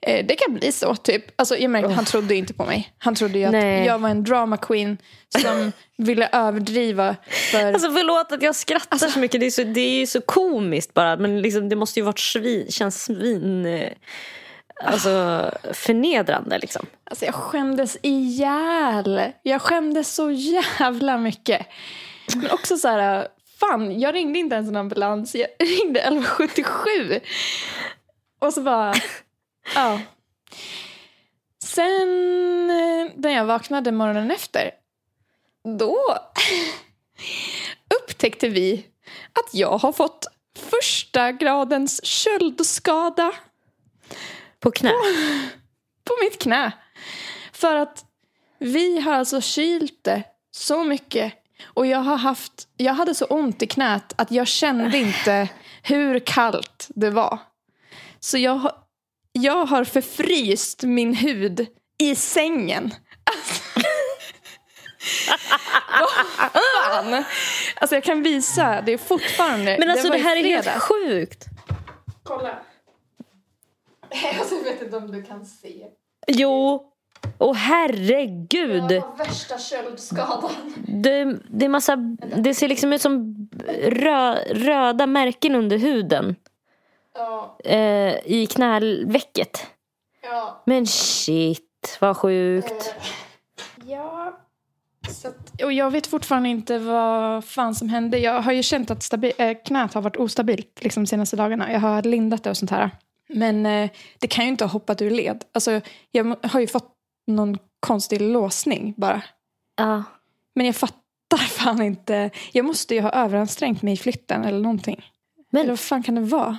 Eh, det kan bli så, typ. Alltså, jag märkte, han trodde inte på mig. Han trodde ju att Nej. jag var en drama queen som ville överdriva. För... Alltså förlåt att jag skrattar så mycket. Det är, så, det är ju så komiskt bara. Men liksom, det måste ju varit svin, känns svin... eh, Alltså förnedrande liksom. Alltså jag skämdes ihjäl. Jag skämdes så jävla mycket. Men också så här, fan, jag ringde inte ens en ambulans. Jag ringde 1177. Och så bara, ja. Sen eh, när jag vaknade morgonen efter, då upptäckte vi att jag har fått första gradens köldskada På knä. på mitt knä. För att vi har alltså kylt det så mycket. Och jag har haft, jag hade så ont i knät att jag kände inte hur kallt det var. Så jag, har- jag har förfryst min hud i sängen. Alltså, Vad fan? Alltså jag kan visa, det är fortfarande. Men alltså det i här är helt sjukt. Kolla. Alltså, jag vet inte om du kan se. Jo. Åh herregud. Jag har värsta köldskadan. Det, det, är massa, det ser liksom ut som rö, röda märken under huden. Ja, Eh, I knävecket. ja. Men shit, vad sjukt. Ja. Så att, och jag vet fortfarande inte vad fan som hände. Jag har ju känt att stabi- äh, knät har varit ostabilt liksom, de senaste dagarna. Jag har lindat det och sånt här. Men eh, det kan ju inte ha hoppat ur led. Alltså, jag har ju fått någon konstig låsning bara. Ja. Men jag, fatt, fattar fan inte. Jag måste ju ha överansträngt mig i flytten eller någonting. Men- Eller vad fan kan det vara?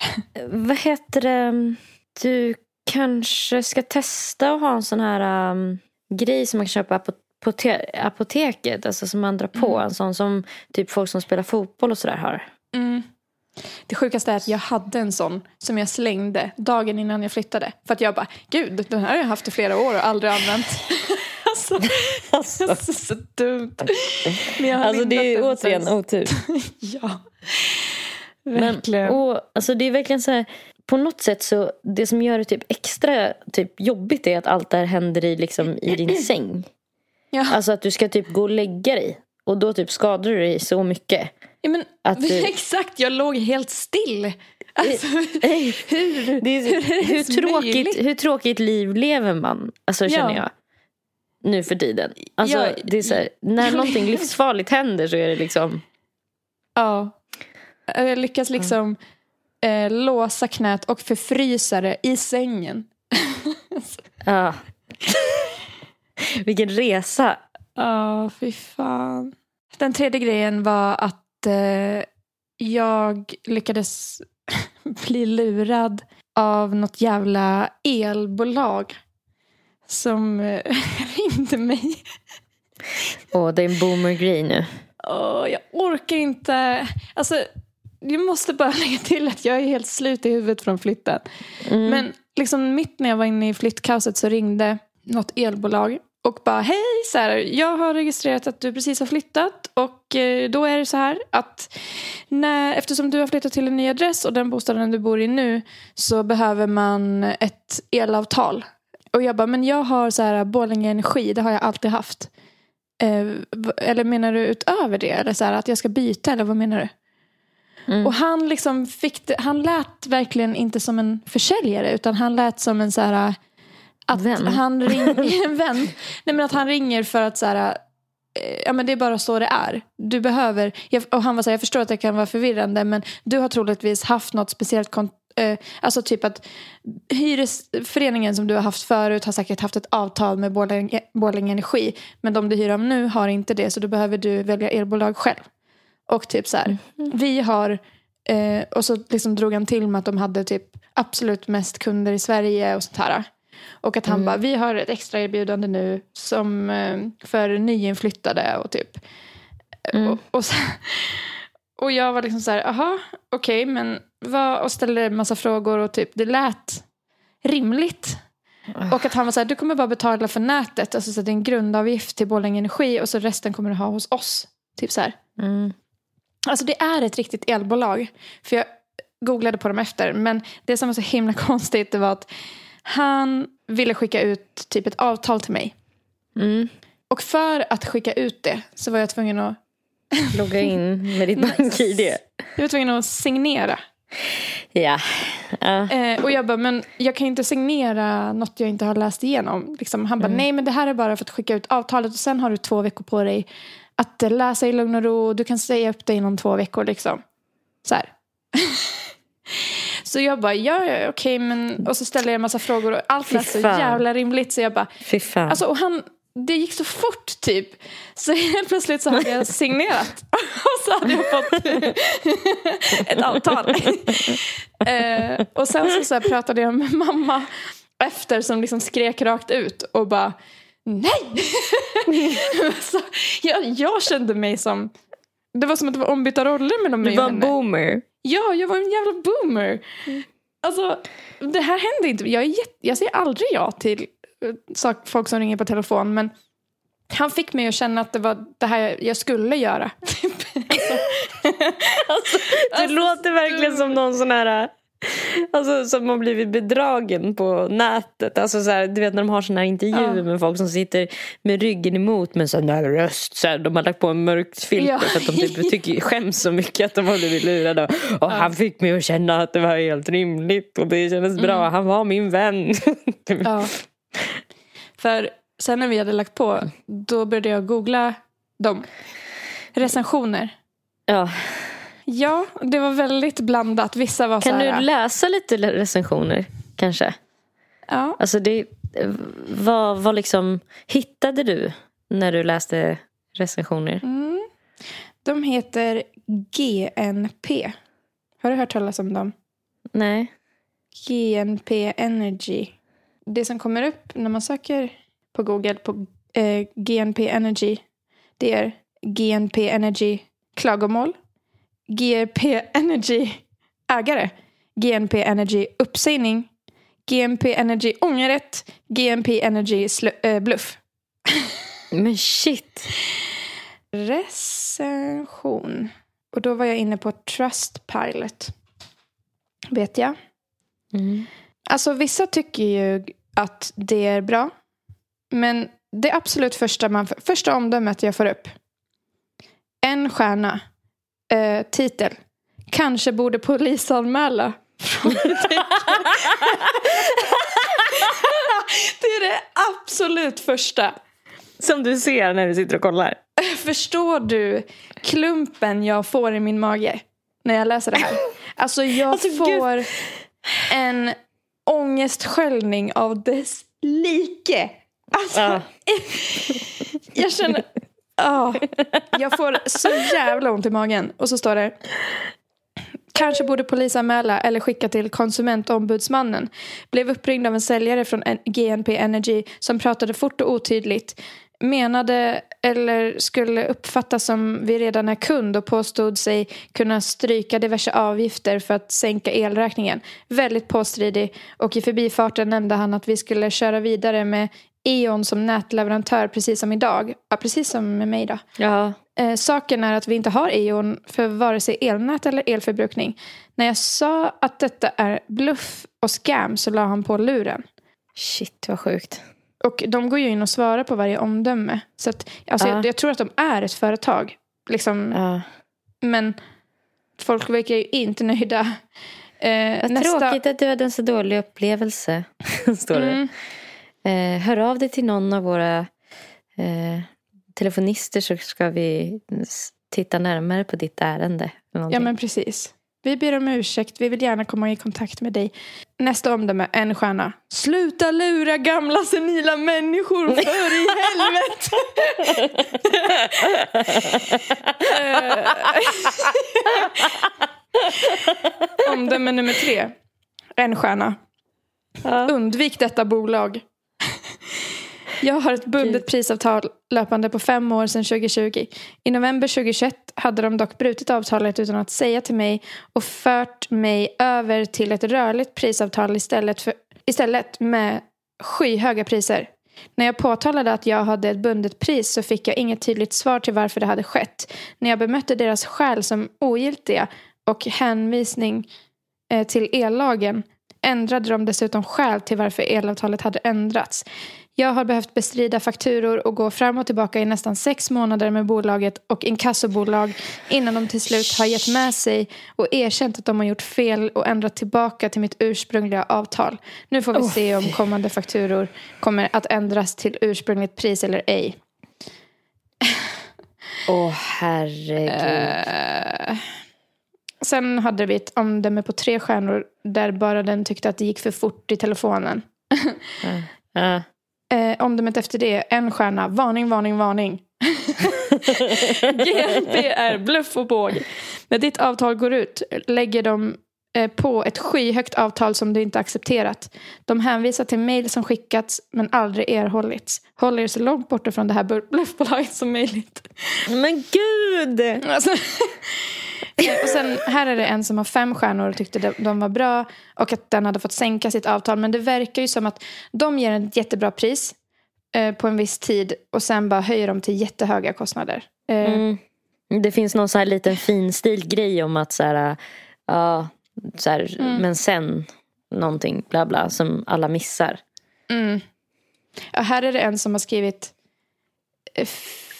Vad heter det? Du kanske ska testa att ha en sån här um, grej som man kan köpa på på te- apoteket, alltså som man drar på. En sån som typ folk som spelar fotboll och sådär har. Mm. Det sjukaste är att jag hade en sån som jag slängde dagen innan jag flyttade. För att jag bara, gud den här har jag haft i flera år och aldrig använt. alltså, alltså, så dumt. Men Alltså det är återigen otur. Ja. Men, Verkligen. och, alltså det är verkligen så här, på något sätt så det som gör det typ extra typ jobbigt är att allt det här händer i, liksom, i din säng. ja. Alltså att du ska typ gå och lägga dig. Och då typ skadar du dig så mycket. Ja, men, att Exakt, jag låg helt still. Alltså, hur, Det är, hur är det hur, tråkigt, möjligt? hur tråkigt liv lever man? Alltså känner Ja. jag. Nu för tiden. Alltså, Ja, det är så här, när någonting livsfarligt händer så är det liksom... Ja. Jag lyckas liksom eh, låsa knät och förfrysa det i sängen. Ja. Vilken resa. Ja, fy fan. Den tredje grejen var att eh, jag lyckades bli lurad av något jävla elbolag som eh, ringde mig. Åh, det är en boomer-grej nu. Åh, jag orkar inte. Alltså, jag måste bara lägga till att jag är helt slut i huvudet från flytten. Mm. Men liksom mitt när jag var inne i flyttkaoset så ringde något elbolag och bara hej, så här, jag har registrerat att du precis har flyttat och eh, då är det så här att när, eftersom du har flyttat till en ny adress och den bostaden du bor i nu så behöver man ett elavtal. Och jag bara, men jag har så här Borlänge Energi, det har jag alltid haft. Eh, eller menar du utöver det? Eller så här, att jag ska byta eller vad menar du? Mm. Och han liksom fick det, han lät verkligen inte som en försäljare utan han lät som en så här att Vän. han ringer, en vän. Nej men att han ringer för att så här eh, ja men det är bara så det är. Du behöver, jag, och han var så här, jag förstår att det kan vara förvirrande men du har troligtvis haft något speciellt kon- eh, Alltså typ att hyresföreningen som du har haft förut har säkert haft ett avtal med Borlänge, Borlänge Energi. Men de du hyr av nu har inte det så då behöver du välja elbolag själv. Och typ så här, vi har, eh, och så liksom drog han till med att de hade typ absolut mest kunder i Sverige och sånt här. Och att han bara, vi har ett extra erbjudande nu som eh, för nyinflyttade och typ. Och, och, så, och jag var liksom så här, aha, okej, men vad, och ställde en massa frågor och typ det lät rimligt. Och att han var så här, du kommer bara betala för nätet, alltså så att det är en grundavgift till Borlänge Energi och så resten kommer du ha hos oss. Typ så här. Mm. Alltså det är ett riktigt elbolag. För jag googlade på dem efter. Men det som var så himla konstigt det var att han ville skicka ut typ ett avtal till mig. Mm. Och för att skicka ut det så var jag tvungen att, Logga in med ditt bank-id. jag var tvungen att signera. Ja. ja. Eh, och jag bara, men jag kan inte signera något jag inte har läst igenom. Liksom, han bara, nej men det här är bara för att skicka ut avtalet och sen har du två veckor på dig att läsa i lugn och ro. Du kan säga upp det inom två veckor liksom. Så här. så jag bara, ja, ja okej men och så ställer jag en massa frågor och allt lät så jävla rimligt så jag bara, Fy fan. Alltså, och han, det gick så fort typ. Så helt plötsligt så hade jag signerat. Och så hade jag fått ett avtal. eh, och sen så, så här pratade jag med mamma efter som liksom skrek rakt ut och bara nej. så jag, jag kände mig som, det var som att det var ombytta roller mellan mig du och var henne. boomer. Ja, jag var en jävla boomer. Alltså, det här händer inte. Jag, är jätte, jag säger aldrig ja till eh, folk som ringer på telefon. Men han fick mig att känna att det var det här jag skulle göra. Typ. alltså, Du låter verkligen som någon sån här... Alltså som har blivit bedragen på nätet. Alltså så här, du vet när de har såna här intervjuer Ja. med folk som sitter med ryggen emot med en sån där röst. Så här, de har lagt på en mörkt filter Ja. för att de typ tycker, skäms så mycket att de har blivit lurade. Och han fick mig att känna att det var helt rimligt och det kändes bra. Han var min vän. ja. För sen när vi hade lagt på, då började jag googla dem. Recensioner. ja. Ja, det var väldigt blandat. Vissa var Kan så här... du läsa lite recensioner kanske? ja. Alltså det, vad, vad liksom hittade du när du läste recensioner. Mm. De heter GNP. Har du hört talas om dem? Nej. GNP Energy. Det som kommer upp när man söker på Google på eh, GNP Energy det är GNP Energy klagomål, GNP Energy ägare, GNP Energy uppsägning, GNP Energy ångerrätt, GNP Energy äh, bluff. Men shit. Recension. Och då var jag inne på Trustpilot. Vet jag. Mm. Alltså vissa tycker ju att det är bra. Men det absolut första, man, första omdömet jag får upp. En stjärna. Eh, titel. Kanske borde polisanmäla. det är det absolut första. Som du ser när du sitter och kollar. Förstår du klumpen jag får i min mage när jag läser det här? Alltså jag Alltså, får en ångestsköljning av dess like. Alltså, Ja. jag känner... Oh, jag får så jävla ont i magen. Och så står det... Kanske borde polisanmäla eller skicka till konsumentombudsmannen. Blev uppringd av en säljare från GNP Energy som pratade fort och otydligt. Menade eller skulle uppfattas som vi redan är kund och påstod sig kunna stryka diverse avgifter för att sänka elräkningen. Väldigt påstridig och i förbifarten nämnde han att vi skulle köra vidare med E.ON som nätleverantör precis som idag. Ja, precis som med mig då. Ja. Eh, saken är att vi inte har E.ON för vare sig elnät eller elförbrukning. När jag sa att detta är bluff och scam så la han på luren. Shit vad sjukt. Och de går ju in och svarar på varje omdöme. Så att, alltså, Ja. jag, jag tror att de är ett företag. Liksom, Ja. Men folk verkar ju inte nöjda. Eh, Vad tråkigt att du hade en så dålig upplevelse. Står det. Mm, Eh, hör av dig till någon av våra eh, telefonister så ska vi titta närmare på ditt ärende. ja men precis. Vi ber om ursäkt. Vi vill gärna komma i kontakt med dig. Nästa omdöme, en stjärna. Sluta lura gamla senila människor för i helvete. Eh, omdöme nummer tre. En stjärna. Ja. Undvik detta bolag. Jag har ett bundet prisavtal löpande på fem år sedan 2020. I november 2021 hade de dock brutit avtalet utan att säga till mig och fört mig över till ett rörligt prisavtal istället, för, istället med skyhöga priser. När jag påtalade att jag hade ett bundet pris så fick jag inget tydligt svar till varför det hade skett. När jag bemötte deras skäl som ogiltiga och hänvisning eh, till ellagen ändrade de dessutom skäl till varför elavtalet hade ändrats. Jag har behövt bestrida fakturor och gå fram och tillbaka i nästan sex månader med bolaget och inkassobolag innan de till slut har gett med sig och erkänt att de har gjort fel och ändrat tillbaka till mitt ursprungliga avtal. Nu får vi se om kommande fakturor kommer att ändras till ursprungligt pris eller ej. Åh herregud. Eh, sen hade vi ett omdöme på tre stjärnor där bara den tyckte att det gick för fort i telefonen. Ja. Eh, omdömet efter det, en stjärna. Varning, varning, varning. GNP är bluff och båg. När ditt avtal går ut lägger de eh, på ett skyhögt avtal som du inte accepterat. De hänvisar till mejl som skickats men aldrig erhållits. Håll er så långt borta från det här bluffbolaget som möjligt. Men gud! Alltså, och sen här är det en som har fem stjärnor och tyckte de, de var bra och att den hade fått sänka sitt avtal. Men det verkar ju som att de ger ett jättebra pris eh, på en viss tid och sen bara höjer de till jättehöga kostnader. Eh, Mm. Det finns någon så här liten finstil grej om att så här, ja, så här, men sen någonting bla bla som alla missar. Mm. Ja, här är det en som har skrivit eh,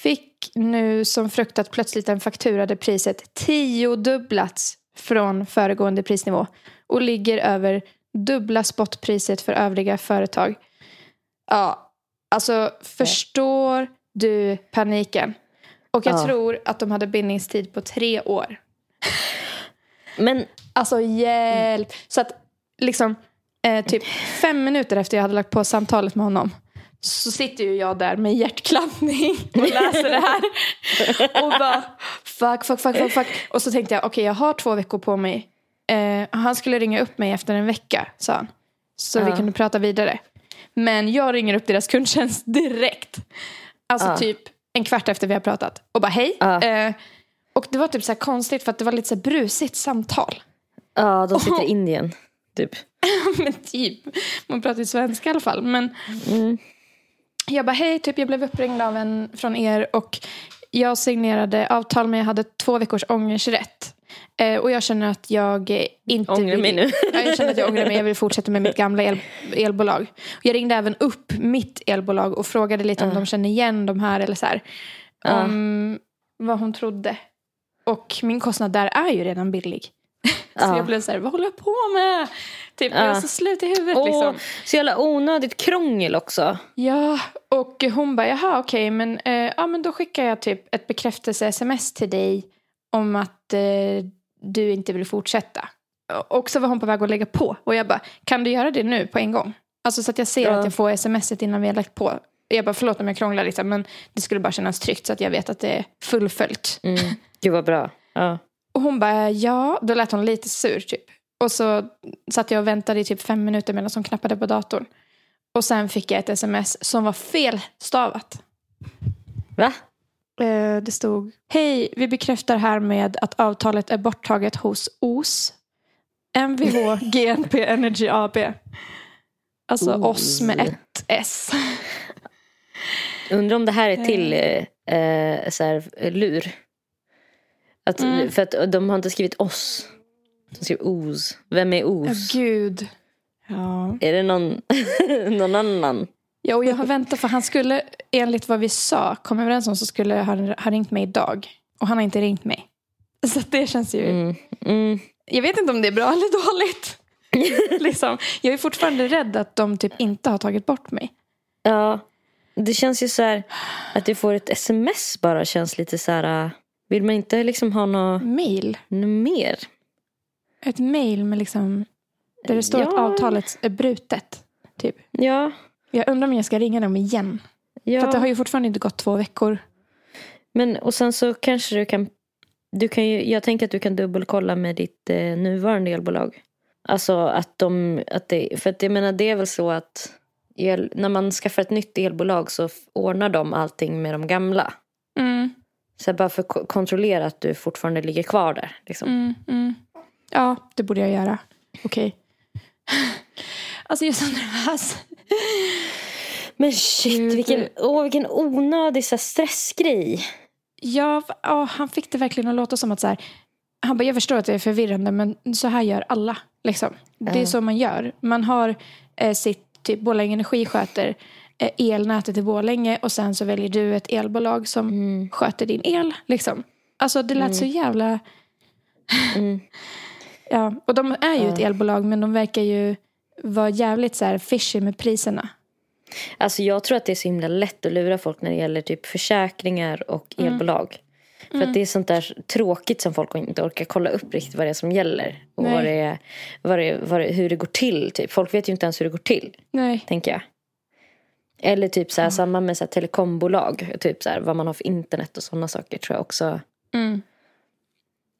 Fick nu som fruktat plötsligt en faktura där priset tiodubblats från föregående prisnivå och ligger över dubbla spotpriset för övriga företag. Ja, alltså förstår du paniken? Och jag Ja. tror att de hade bindningstid på tre år. Men Alltså hjälp. Så att liksom eh, typ fem minuter efter jag hade lagt på samtalet med honom. Så sitter ju jag där med hjärtklappning och läser det här. Och bara fuck, fuck, fuck, fuck, fuck. Och så tänkte jag, okej okay, jag har två veckor på mig. Eh, han skulle ringa upp mig efter en vecka, sa han. Så Ja. vi kunde prata vidare. Men jag ringer upp deras kundtjänst direkt. Alltså Ja. typ en kvart efter vi har pratat. Och bara hej. Ja. Eh, och det var typ så här konstigt för att det var lite så här brusigt samtal. Ja, de sitter i Indien. Typ. men typ, man pratar ju svenska i alla fall. Men Mm. Jag bara hej, typ jag blev uppringd av en från er och jag signerade avtal men jag hade två veckors ångersrätt. Eh, och jag känner att jag inte Ångrar vill... mig nu. Ja, jag känner att jag ångrar mig. Jag vill fortsätta med mitt gamla el, elbolag. Och jag ringde även upp mitt elbolag och frågade lite om de känner igen de här eller så här. Om vad hon trodde. Och min kostnad där är ju redan billig. så Ja. jag blev så här, vad håller jag på med? Typ, Ja. jag är så slut i huvudet Åh, liksom. Så jävla onödigt krångel också. Ja, och hon bara, jaha okej, men, eh, ja, men då skickar jag typ ett bekräftelse-sms till dig om att eh, du inte vill fortsätta. Och så var hon på väg att lägga på. Och jag bara, kan du göra det nu på en gång? Alltså så att jag ser Ja. att jag får smset innan vi har lagt på. Jag bara, förlåt om jag krånglar lite, men det skulle bara kännas tryggt så att jag vet att det är fullföljt. Mm. Gud vad bra. Ja. Och hon bara, ja, då lät hon lite sur typ. Och så satt jag och väntade i typ fem minuter medan hon knappade på datorn. Och sen fick jag ett sms som var felstavat. Va? Eh, Det stod, hej, vi bekräftar här med att avtalet är borttaget hos OS. Mvh GNP Energy AB. Alltså OS. oss med ett S. Undrar om det här är till eh, eh, så här, eh, lur. Att, Mm. För att de har inte skrivit oss. De skriver os. Vem är Ja, os? gud. Ja. Är det någon, någon annan? ja, och jag har väntat för han skulle, enligt vad vi sa, kom överens om så skulle han ha ringt mig idag. Och han har inte ringt mig. Så det känns ju... Mm. Mm. Jag vet inte om det är bra eller dåligt. liksom. Jag är fortfarande rädd att de typ inte har tagit bort mig. Ja. Det känns ju så här att du får ett sms bara känns lite så här. Vill man inte liksom ha något, Mail. mer? Ett mail med liksom... Där det står att Ja. avtalet är brutet. Typ. Ja. Jag undrar om jag ska ringa dem igen. ja. För att det har ju fortfarande inte gått två veckor. Men och sen så kanske du kan, du kan ju, jag tänker att du kan dubbelkolla med ditt eh, nuvarande elbolag. Alltså att de, att det, för att jag menar det är väl så att el, när man skaffar ett nytt elbolag så ordnar de allting med de gamla. Mm, Så bara för att ko- kontrollera att du fortfarande ligger kvar där. Liksom. mm, mm. Ja, det borde jag göra. Okej. Alltså jag är så nervös. Men shit, vilken, åh, vilken onödig så här, stressgrej. Ja, ja, han fick det verkligen att låta som att så här, han bara, jag förstår att det är förvirrande men så här gör alla. Liksom. Det är Ja. så man gör. Man har eh, sitt, typ Borlänge Energi sköter elnätet i Borlänge och sen så väljer du ett elbolag som Mm. sköter din el. Liksom. Alltså det lät så jävla... Mm. Ja, och de är ju Ja. ett elbolag men de verkar ju vara jävligt så här fishy med priserna. Alltså jag tror att det är så himla lätt att lura folk när det gäller typ försäkringar och Mm. elbolag. För att det är sånt där tråkigt som folk inte orkar kolla upp riktigt vad det är som gäller. Och vad det är, vad det, vad det, hur det går till. Typ. Folk vet ju inte ens hur det går till, Nej. tänker jag. Eller typ så här, samma med så här, telekombolag. Typ så här, vad man har för internet och sådana saker tror jag också Mm.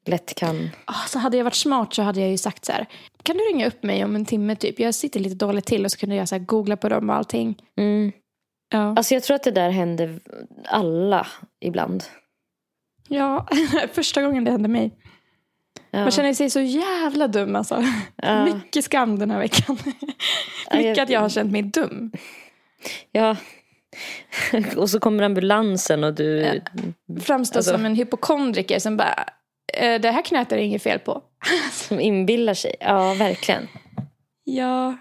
lätt kan... Ah, så hade jag varit smart så hade jag ju sagt så här. Kan du ringa upp mig om en timme typ? Jag sitter lite dåligt till och så kunde jag så googla på dem och allting. Mm. Ja, Alltså jag tror att det där händer alla ibland. ja. första gången det hände mig. Ja. Man känner sig så jävla dum alltså. Ja. Mycket skam den här veckan. Mycket att jag har känt mig dum. Ja. och så kommer ambulansen och du... Framstår Alltså- som en hypokondriker som bara, "Eh, det här knät är det inget fel på. Som inbillar sig. Ja, verkligen. Ja,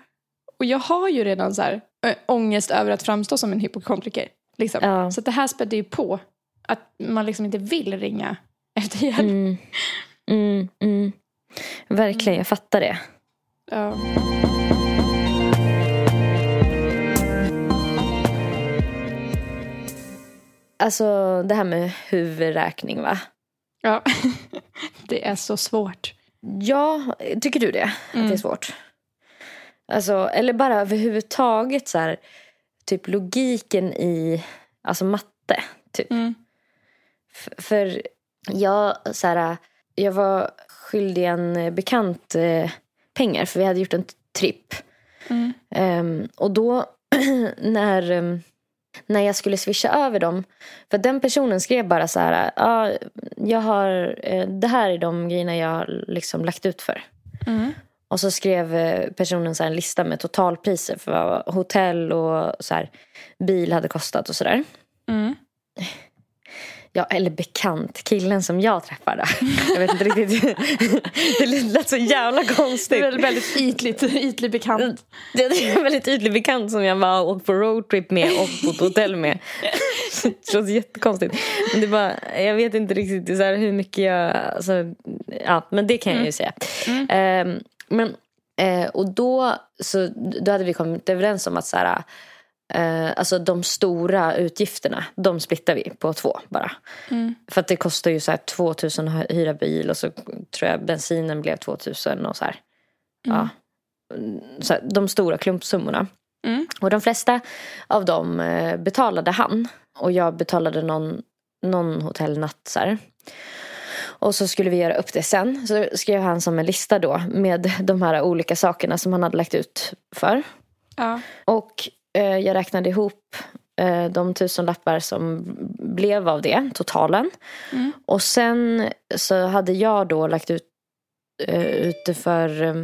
och jag har ju redan så här äh, ångest över att framstå som en hypokondriker. Liksom. Ja. Så det här spädde ju på att man liksom inte vill ringa efter hjälp. Mm. Mm, mm. Verkligen, jag fattar det. Ja. Alltså det här med huvudräkning va? ja, det är så svårt. Ja, tycker du det? Att det är svårt? Alltså, eller bara överhuvudtaget så här. typ logiken i alltså matte. Typ. Mm. För jag, så här, jag var skyldig en bekant eh, pengar för vi hade gjort en tripp. Mm. Ehm, och då när, ehm, när jag skulle swisha över dem. För den personen skrev bara så här. Ja, jag har, eh, det här är de grejerna jag har liksom lagt ut för. Mm. Och så skrev eh, personen så en lista med totalpriser för vad hotell och så här, bil hade kostat och sådär. Mm. Ja, eller bekant. Killen som jag träffade. Jag vet inte riktigt. Det lät så jävla Det konstigt. är väldigt ytligt, ytlig bekant. Det är en väldigt ytlig bekant som jag bara åkt på roadtrip med och på ett hotell med. Det känns jättekonstigt. Men det bara, jag vet inte riktigt så här, hur mycket jag... Alltså, ja, men det kan jag ju säga. Ehm, men, eh, och då, så, då hade vi kommit överens om att så här, eh, alltså, de stora utgifterna, de splittar vi på två bara. Mm. För att det kostar ju så här 2000 att hyra bil och så tror jag bensinen blev 2000 och så här. Ja. Så här, de stora klumpsummorna. Mm. Och de flesta av dem eh, betalade han. Och jag betalade någon, någon hotellnatt. Så här. Och så skulle vi göra upp det sen. Så skrev han som en lista då med de här olika sakerna som han hade lagt ut för. Ja. Och jag räknade ihop eh, de tusen lappar som blev av det, totalen. Mm. Och sen så hade jag då lagt ut eh, ute för eh,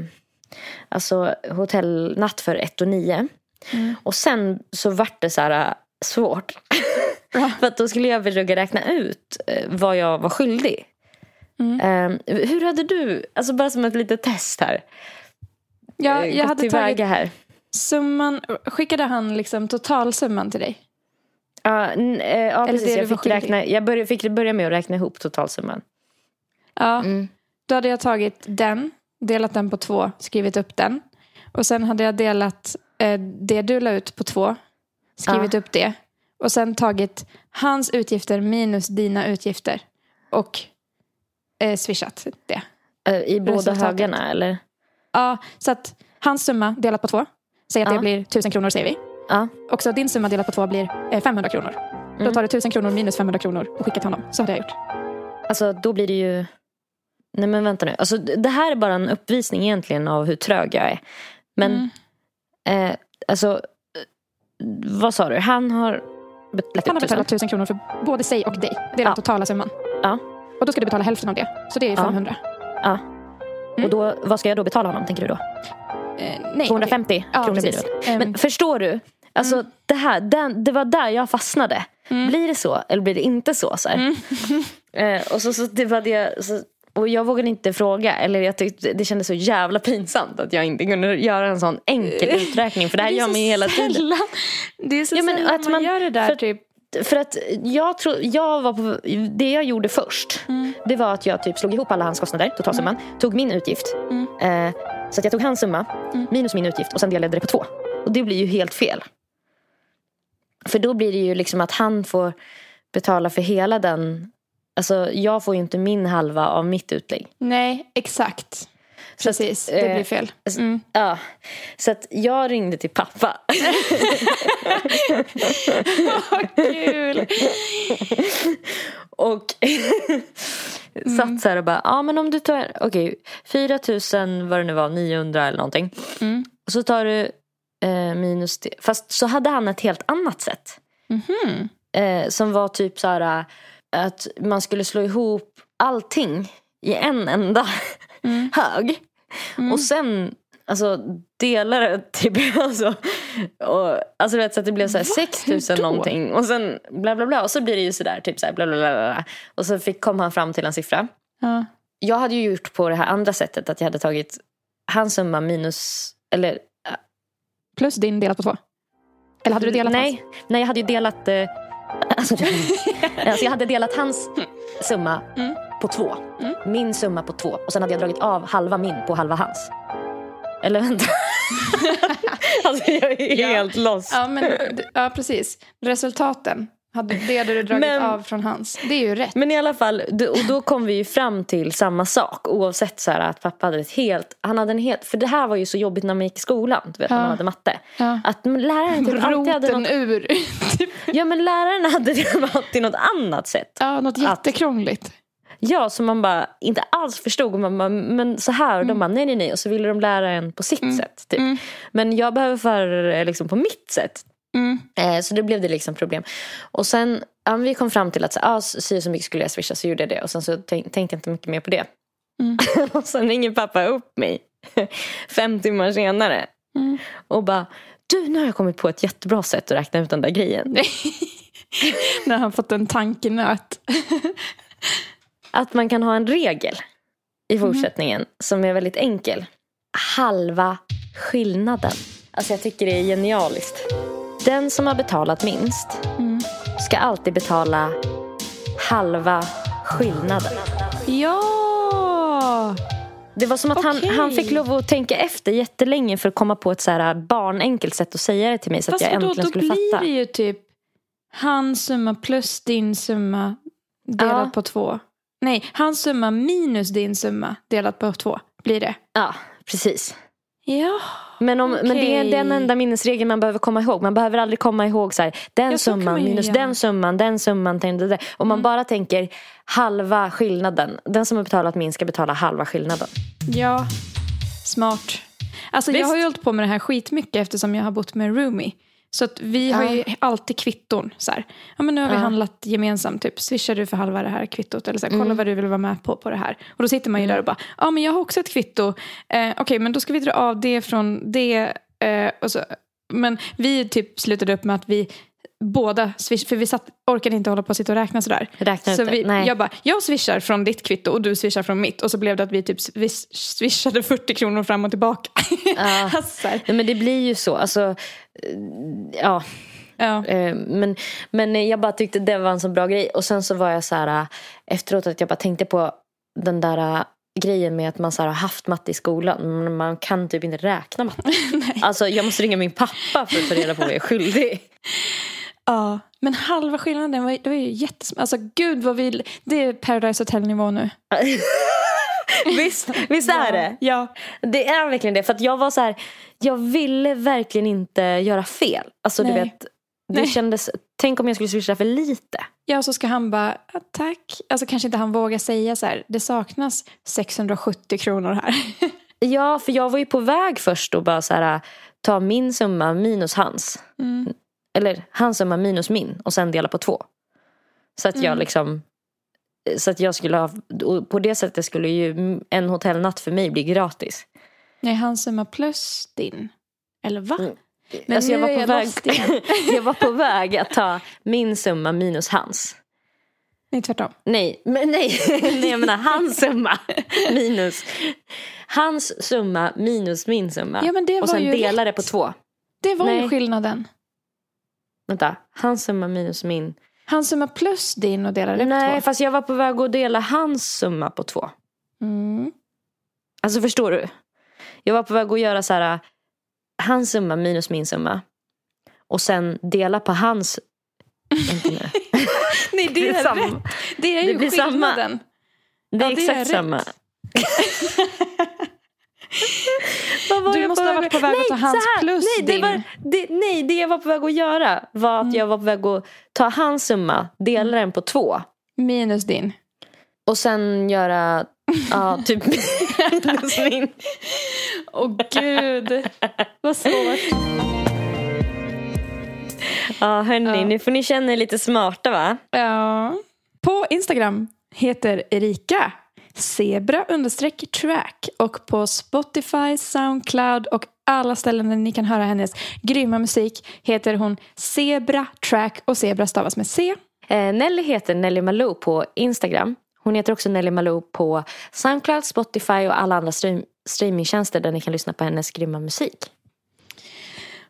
alltså hotellnatt för 1 och 9. Mm. Och sen så vart det så här eh, svårt. för att då skulle jag försöka räkna ut eh, vad jag var skyldig. Mm. Eh, hur hade du, alltså bara som ett litet test här, Ja, eh, jag hade tagit här? Summan, skickade han liksom totalsumman till dig? Ja, n- eh, ja precis. Jag fick, räkna, jag började, fick börja med att räkna ihop totalsumman. Ja, Mm. då hade jag tagit den, delat den på två, skrivit upp den. Och sen hade jag delat eh, det du la ut på två, skrivit upp det. Och sen tagit hans utgifter minus dina utgifter. Och eh, swishat det. Eh, I båda högarna eller? Ja, så att hans summa delat på två. Säg att Ja. det blir 1000 kronor säger vi. Ja. Och så din summa delat på två blir eh, 500 kronor. Då Mm. tar du 1000 kronor minus 500 kronor och skickar till honom. Så hade jag gjort. Alltså då blir det ju... Nej men vänta nu. Alltså, det här är bara en uppvisning egentligen av hur trög jag är. Men Mm. eh, alltså, eh, vad sa du? Han har betalat Han har betalat 1000 kronor för både sig och dig. Det är den Ja. totala summan. Ja. Och då ska du betala hälften av det. Så det är Ja. 500. Ja. Mm. Och då, vad ska jag då betala honom tänker du då? Eh, nej, 250 okej. Ja, kronor blir precis. det väl? Ehm, Men förstår du? Alltså det här, den, det var där jag fastnade. Mm. Blir det så eller blir det inte så? så här? Eh, och så, så det var det, så, och jag vågade inte fråga. Eller jag tyckte, det kändes så jävla pinsamt att jag inte kunde göra en sån enkel uträkning. För det här är gör man ju hela tiden. sällan. Det är så Ja, men sällan att man, man- gör det där. för- typ. För att jag tror, jag var på, det jag gjorde först. Mm. Det var att jag typ slog ihop alla hans kostnader, totalsumman. Tog min utgift. Mm. Eh, så jag tog hans summa Mm. minus min utgift och sen delade det på två. Och det blir ju helt fel. För då blir det ju liksom att han får betala för hela den. Alltså jag får ju inte min halva av mitt utlägg. Nej, exakt. Så att, det eh, blir fel. alltså- Mm. Ja, så att jag ringde till pappa. Kul! Och satt så här och bara, ja men om du tar, okej, 4 000 vad det nu var, 900 eller någonting. Mm. Så tar du eh, minus det. Fast så hade han ett helt annat sätt. Mhm. Eh, som var typ så här äh, att man skulle slå ihop allting i en enda Mm. hög. Och sen alltså, dela det typ, alltså, och, alltså vet, så att det blev så här Va? 6 000 Hur då? någonting. Och sen bla bla bla. Och så blir det ju sådär typ så här bla bla bla. Och så fick, kom han fram till en siffra. Ja. Jag hade ju gjort på det här andra sättet att jag hade tagit hans summa minus, eller Plus din delat på två. Eller hade du delat nej, nej, jag hade ju delat... Eh, alltså, alltså, jag hade delat hans summa Mm. på två. Mm. Min summa på två. Och sen hade jag dragit av halva min på halva hans. Eller vänta. alltså jag är Ja. helt loss. Ja, men, ja, precis. Resultaten Hade, det hade du dragit Men- av från hans. Det är ju rätt. Men i alla fall, och då kom vi ju fram till samma sak. Oavsett så här att pappa hade ett helt, han hade en helt, för det här var ju så jobbigt när man gick i skolan, du vet när Ja. man hade matte. Ja. Att läraren typ alltid hade Roten något, ur. Ja men läraren hade typ alltid något annat sätt. ja, något jättekrångligt. Ja, som man bara inte alls förstod. Och Man bara, men så här. Och de bara, nej, nej, nej. Och så ville de lära en på sitt sätt. Typ. Mm. Men jag behöver för liksom, på mitt sätt. Mm. Eh, så det blev det liksom problem. Och sen, ja, vi kom fram till att så, ah, så, så mycket skulle jag swisha, så gjorde jag det. Och sen så tänk, tänkte jag inte mycket mer på det. Mm. och sen ringer pappa upp mig fem timmar senare. Mm. Och bara, du nu har jag kommit på ett jättebra sätt att räkna ut den där grejen. När han fått en tankenöt. Att man kan ha en regel i Mhm. fortsättningen som är väldigt enkel. Halva skillnaden. Alltså jag tycker det är genialiskt. Den som har betalat minst Mm. ska alltid betala halva skillnaden. Ja! Det var som att han, Okej. han fick lov att tänka efter jättelänge för att komma på ett så här barnenkelt sätt att säga det till mig så Fast att jag vadå, äntligen då skulle blir fatta. det ju typ hans summa plus din summa delat Ja. på två. Nej, hans summa minus din summa delat på två blir det. Ja, precis. Ja. Men, om, men det är den enda minnesregeln man behöver komma ihåg. Man behöver aldrig komma ihåg så här, den Ja, så summan minus den summan, den summan. Den, den. Om man bara tänker halva skillnaden. Den som har betalat minst ska betala halva skillnaden. Ja, smart. Alltså jag har ju hållit på med det här skitmycket eftersom jag har bott med roomie. Så att vi har ju alltid kvitton. Så här. Ja, men nu har vi handlat gemensamt. Typ, swishar du för halva det här kvittot? Eller så här, kolla Mm. vad du vill vara med på på det här. Och då sitter man ju där och bara, ja men jag har också ett kvitto. Eh, Okej, men då ska vi dra av det från det. Eh, och så. Men vi typ slutade upp med att vi båda swish, för vi satt, orkade inte hålla på och sitta och räkna sådär. Räkna ut Så det. vi, Nej. jag bara, jag swishar från ditt kvitto och du swishar från mitt. Och så blev det att vi typ swish- swishade 40 kronor fram och tillbaka. Ja. alltså. Nej, men det blir ju så. Alltså, eh, ja, ja. eh, men, men jag bara tyckte det var en så bra grej. Och sen så var jag så här eh, efteråt att jag bara tänkte på den där grejen med att man så har haft matte i skolan. Men man kan typ inte räkna matte. Alltså jag måste ringa min pappa för att ta reda på vad jag är skyldig. Ja. Men halva skillnaden var, det var ju jättesmart. Alltså gud vad vi... Det är Paradise Hotel-nivå nu. visst, visst är det? Ja. Det är verkligen det. För att jag var så här, jag ville verkligen inte göra fel. Alltså du Nej. vet, det Nej. kändes, tänk om jag skulle swisha för lite. Ja, så ska han bara, "Ja, tack. Alltså kanske inte han vågar säga så här, det saknas 670 kronor här. Ja, för jag var ju på väg först och bara så här, ta min summa minus hans. Mm. Eller hans summa minus min och sen dela på två. Så att jag Mm. liksom så att jag skulle ha, på det sättet skulle ju en hotellnatt för mig bli gratis. Nej, hans summa plus din. Eller va? Mm. Men alltså jag, var på jag väg, jag var på väg att ta min summa minus hans. Nej, tvärtom. Nej, men nej, nej jag menar hans summa minus hans summa minus min summa. Ja, och sen ju dela rätt. det på två. Det var ju Nej. skillnaden. Vänta, hans summa minus min. Hans summa plus din och delar det på Nej, två. fast jag var på väg att dela hans summa på två. Mm. Alltså förstår du? Jag var på väg att göra så här. Hans summa minus min summa. Och sen dela på hans. Nej, det, Det är är samma. rätt. Det är Det ju blir samma. skillnaden. Det är Ja, det är exakt samma. Du måste ha varit på väg att ta hans plus nej, det var, det, nej, det jag var på väg att göra var att Mm. jag var på väg att ta hans summa, dela den på två. Minus din. Och sen göra, ja, typ minus min. Åh gud, vad svårt. Ja, hörni, Ja. nu får ni känna er lite smarta va? Ja. På Instagram heter Erika zebra understreck track och på Spotify, Soundcloud och alla ställen där ni kan höra hennes grymma musik heter hon Zebra track och zebra stavas med C. Eh, Nelly heter Nelly Malou på Instagram. Hon heter också Nelly Malou på Soundcloud, Spotify och alla andra stream streamingtjänster där ni kan lyssna på hennes grymma musik.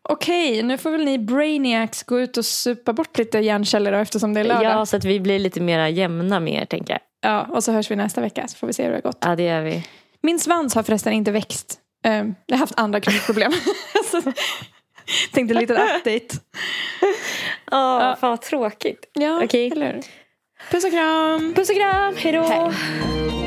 Okej, nu får väl ni brainiacs gå ut och supa bort lite hjärnceller då, eftersom det är lördag. Ja, så att vi blir lite mer jämna med er, tänker jag. Ja, och så hörs vi nästa vecka så får vi se hur det har gått. Ja, det gör vi. Min svans har förresten inte växt. Um, jag har haft andra kroppsproblem. Så, tänkte en liten update. Ja, Ja. fan vad tråkigt. Ja, Okej. eller? Puss och kram! Puss och kram, hejdå! Hej.